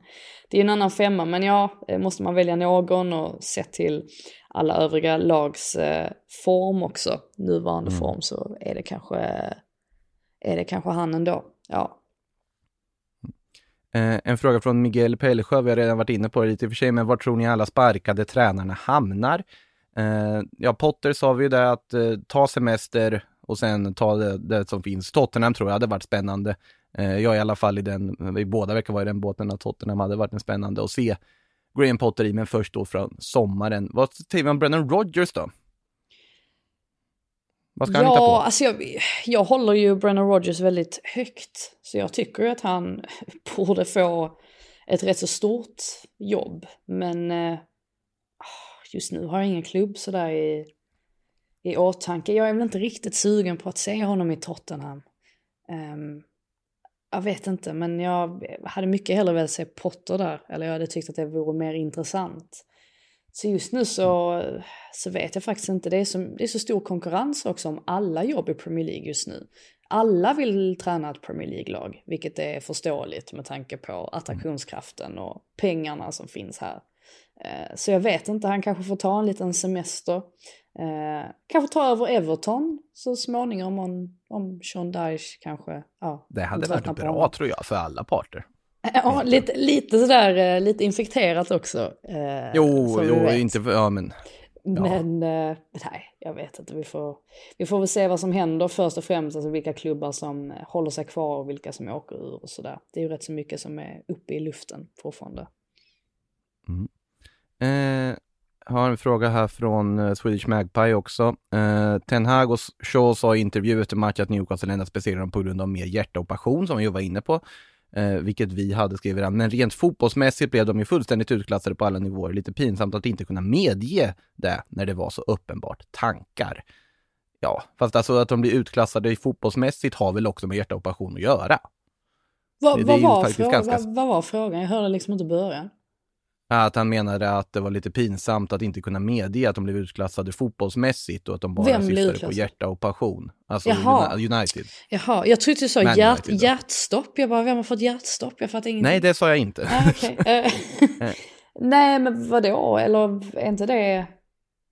det är en annan femma men ja, eh, måste man välja någon och sett till alla övriga lags eh, form också, nuvarande mm. form så är det kanske, är det kanske han ändå, ja. Eh, en fråga från Miguel Pellesjö, vi har redan varit inne på det lite i och för sig, men var tror ni alla sparkade tränarna hamnar? Eh, ja, Potter sa vi ju det att eh, ta semester och sen ta det, det, som finns. Tottenham tror jag hade varit spännande. Eh, jag är i alla fall i den, vi båda verkar vara i den båten att Tottenham hade varit en spännande att se Graham Potter i, men först då från sommaren. Vad säger vi om Brennan Rogers då? Vad ska ja, han hitta på? Alltså jag, jag håller ju Brennan Rogers väldigt högt. Så jag tycker att han (laughs) borde få ett rätt så stort jobb. Men eh, just nu har jag ingen klubb sådär i, i åtanke. Jag är väl inte riktigt sugen på att se honom i Tottenham. Um, jag vet inte, men jag hade mycket hellre velat se Potter där. Eller jag hade tyckt att det vore mer intressant. Så just nu så, så vet jag faktiskt inte. Det är, så, det är så stor konkurrens också om alla jobb i Premier League just nu. Alla vill träna ett Premier League-lag, vilket är förståeligt med tanke på attraktionskraften och pengarna som finns här. Eh, så jag vet inte, han kanske får ta en liten semester. Eh, kanske ta över Everton så småningom om, om Sean Dyche kanske... Ja, det hade varit bra tror jag för alla parter. (laughs) Ja, lite, lite sådär, eh, lite infekterat också. Eh, jo, jo inte ja men. Ja. Men eh, nej, jag vet inte. Vi får, vi får väl se vad som händer först och främst. Alltså vilka klubbar som håller sig kvar och vilka som åker ur och sådär. Det är ju rätt så mycket som är uppe i luften fortfarande. Mm. Eh, har en fråga här från Swedish Magpie också. Eh, Ten Hag och Shaw sa i intervju efter match att Newcastle endast besegrade dem på grund av mer hjärtoperation som vi var inne på eh, vilket vi hade, skriver han. Men rent fotbollsmässigt blev de ju fullständigt utklassade på alla nivåer. Lite pinsamt att inte kunna medge det när det var så uppenbart tankar. Ja, fast alltså att de blir utklassade i fotbollsmässigt har väl också med hjärtoperation att göra. Vad, vad, var, ganska... vad, vad var frågan? Jag hörde liksom inte början. Att han menade att det var lite pinsamt att inte kunna medge att de blev utklassade fotbollsmässigt och att de bara syftade på hjärta och passion. Alltså Jaha. United. Jaha, jag trodde du sa hjärt, hjärtstopp. Jag bara, vem har fått hjärtstopp? Jag fattar ingenting. Nej, det sa jag inte. Ah, okay. (laughs) Eh, (laughs) nej, men vadå? Eller är inte det...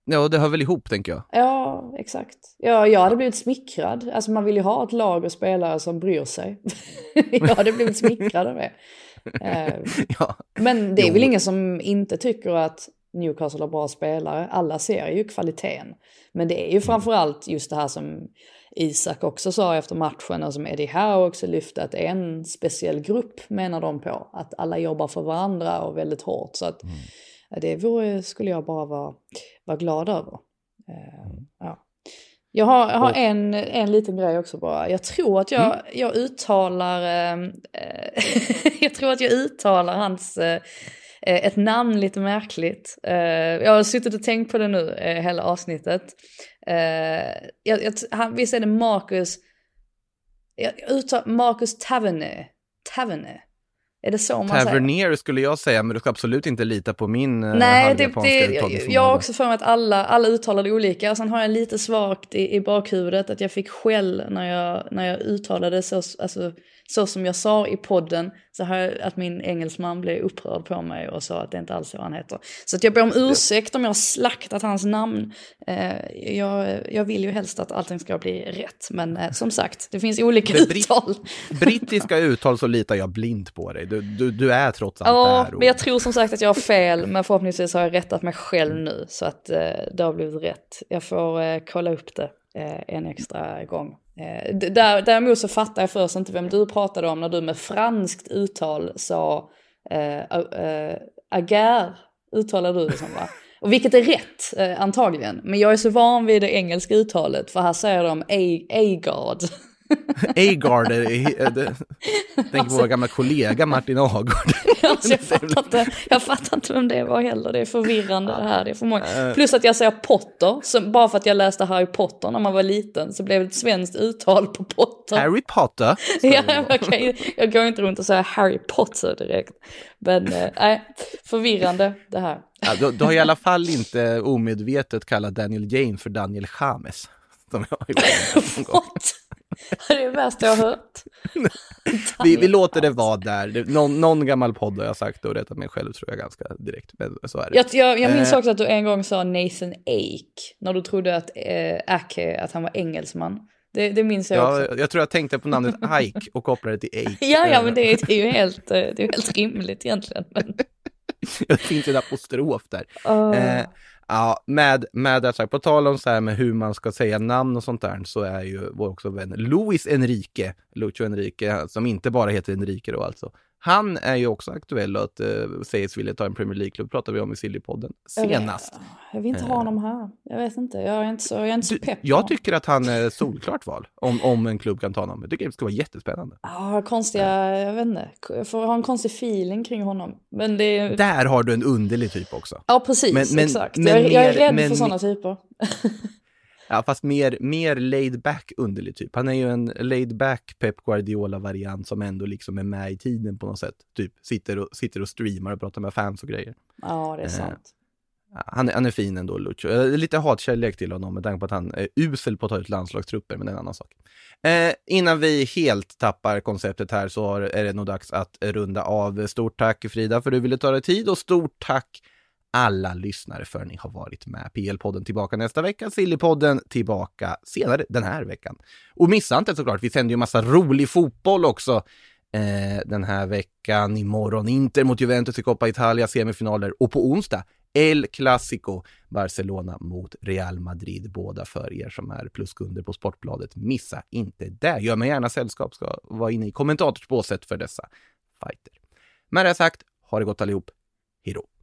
Ja, det hör väl ihop tänker jag. Ja, exakt. Ja, jag hade blivit smickrad. Alltså man vill ju ha ett lag och spelare som bryr sig. (laughs) jag hade blivit smickrad av det. Eh, (laughs) ja. Men det är jo. väl ingen som inte tycker att Newcastle har bra spelare. Alla ser ju kvaliteten. Men det är ju mm. framförallt just det här som Isak också sa efter matchen och som Eddie Howe också lyfte att det är en speciell grupp menar de på. Att alla jobbar för varandra och väldigt hårt. Så att mm. det vore, skulle jag bara vara, vara glad över. Mm. Ja. Jag har, jag har en, en liten grej också bara. Jag tror att jag, mm. jag uttalar, äh, (laughs) jag tror att jag uttalar hans, äh, ett namn lite märkligt. Äh, jag har suttit och tänkt på det nu hela avsnittet. Jag, jag, han, visst är det Marcus, jag uttalar Marcus Taverner. Taverner. Är det så man Tavernier säger? skulle jag säga, men du ska absolut inte lita på min eh, Nej, det, det, jag har också för mig att alla, alla uttalade olika. Och sen har jag lite svagt i, i bakhuvudet att jag fick skäll när jag, när jag uttalade så, alltså, så som jag sa i podden, så här, att min engelsman blev upprörd på mig och sa att det inte alls är vad han heter. Så att jag ber om ursäkt om jag har slaktat hans namn. Eh, jag, jag vill ju helst att allting ska bli rätt, men eh, som sagt, det finns olika det uttal. brittiska uttal så litar jag blint på dig. Du, du, du är trots allt Ja, där. och- men jag tror som sagt att jag har fel, men förhoppningsvis har jag rättat mig själv nu så att eh, det har blivit rätt. Jag får eh, kolla upp det eh, en extra gång. Eh, där, däremot så fattar jag först inte vem du pratade om när du med franskt uttal sa eh, eh, agar, uttalade du det som va? Och vilket är rätt, eh, antagligen. Men jag är så van vid det engelska uttalet, för här säger de A- (laughs) Agard. Det- tänker på vår gamla kollega Martin Agard. Alltså, (laughs) jag, fattar inte, jag fattar inte vem det var heller, det är förvirrande det här. Det är för många. Plus att jag säger Potter, så bara för att jag läste Harry Potter när man var liten så blev det ett svenskt uttal på Potter. Harry Potter. (laughs) Ja, jag, kan, jag går inte runt och säger Harry Potter direkt. Men eh, nej, förvirrande det här. Ja, du, du har i alla fall inte omedvetet kallat Daniel James för Daniel James. Som jag har gjort? (laughs) Det är det värsta jag har hört. (laughs) vi, vi låter det vara där. Någon, någon gammal podd har jag sagt och rättat mig själv tror jag ganska direkt. Men så är det. Jag, jag, jag minns Eh. också att du en gång sa Nathan Ake, när du trodde att eh, Ake, att han var engelsman. Det, det minns jag också. Ja, jag tror jag tänkte på namnet (laughs) Ike och kopplade det till Ake. Ja, ja, Eh, men det, är- det är ju helt, eh, det är helt rimligt egentligen. Men, Det finns en apostrof där. Åh. Eh, ja, med, med det sagt, på tal om så här med hur man ska säga namn och sånt där, så är ju vår också vän Luis Enrique, Lucho Enrique, som inte bara heter Enrique då alltså. Han är ju också aktuell och att eh, sägs vilja ta en Premier League-klubb, pratade vi om i Sillypodden senast. Jag, jag vill inte ha honom här. Jag vet inte, jag är inte så, jag är inte så pepp. jag tycker att han är solklart val, om, om en klubb kan ta honom. Jag tycker det ska vara jättespännande. Ja, konstiga, jag vet inte. Jag får ha en konstig feeling kring honom. Men det är... Där har du en underlig typ också. Ja, precis, Men- men- exakt. men jag, jag är rädd för sådana typer. (laughs) Ja, fast mer, mer laid back underlig typ. Han är ju en laid back Pep Guardiola-variant som ändå liksom är med i tiden på något sätt. Typ sitter och, sitter och streamar och pratar med fans och grejer. Ja, det är Eh, sant. Han, är- han är fin ändå. Jag har Lite hatkärlek till honom med tanke på att han är usel på att ta ut landslagstrupper, men det är en annan sak. Eh, innan vi helt tappar konceptet här så har- är det nog dags att runda av. Stort tack Frida för att du ville ta dig tid och stort tack alla lyssnare för att ni har varit med. PL-podden tillbaka nästa vecka, Sillypodden tillbaka senare den här veckan. Och missa inte såklart, vi sänder ju massa rolig fotboll också eh, den här veckan. Imorgon Inter mot Juventus i Coppa Italia semifinaler och på onsdag El Clasico, Barcelona mot Real Madrid. Båda för er som är pluskunder på Sportbladet. Missa inte det. Gör mig gärna sällskap, ska vara inne i kommentatorsbåset för dessa fighter. Med det sagt, ha det gott allihop. Hej då!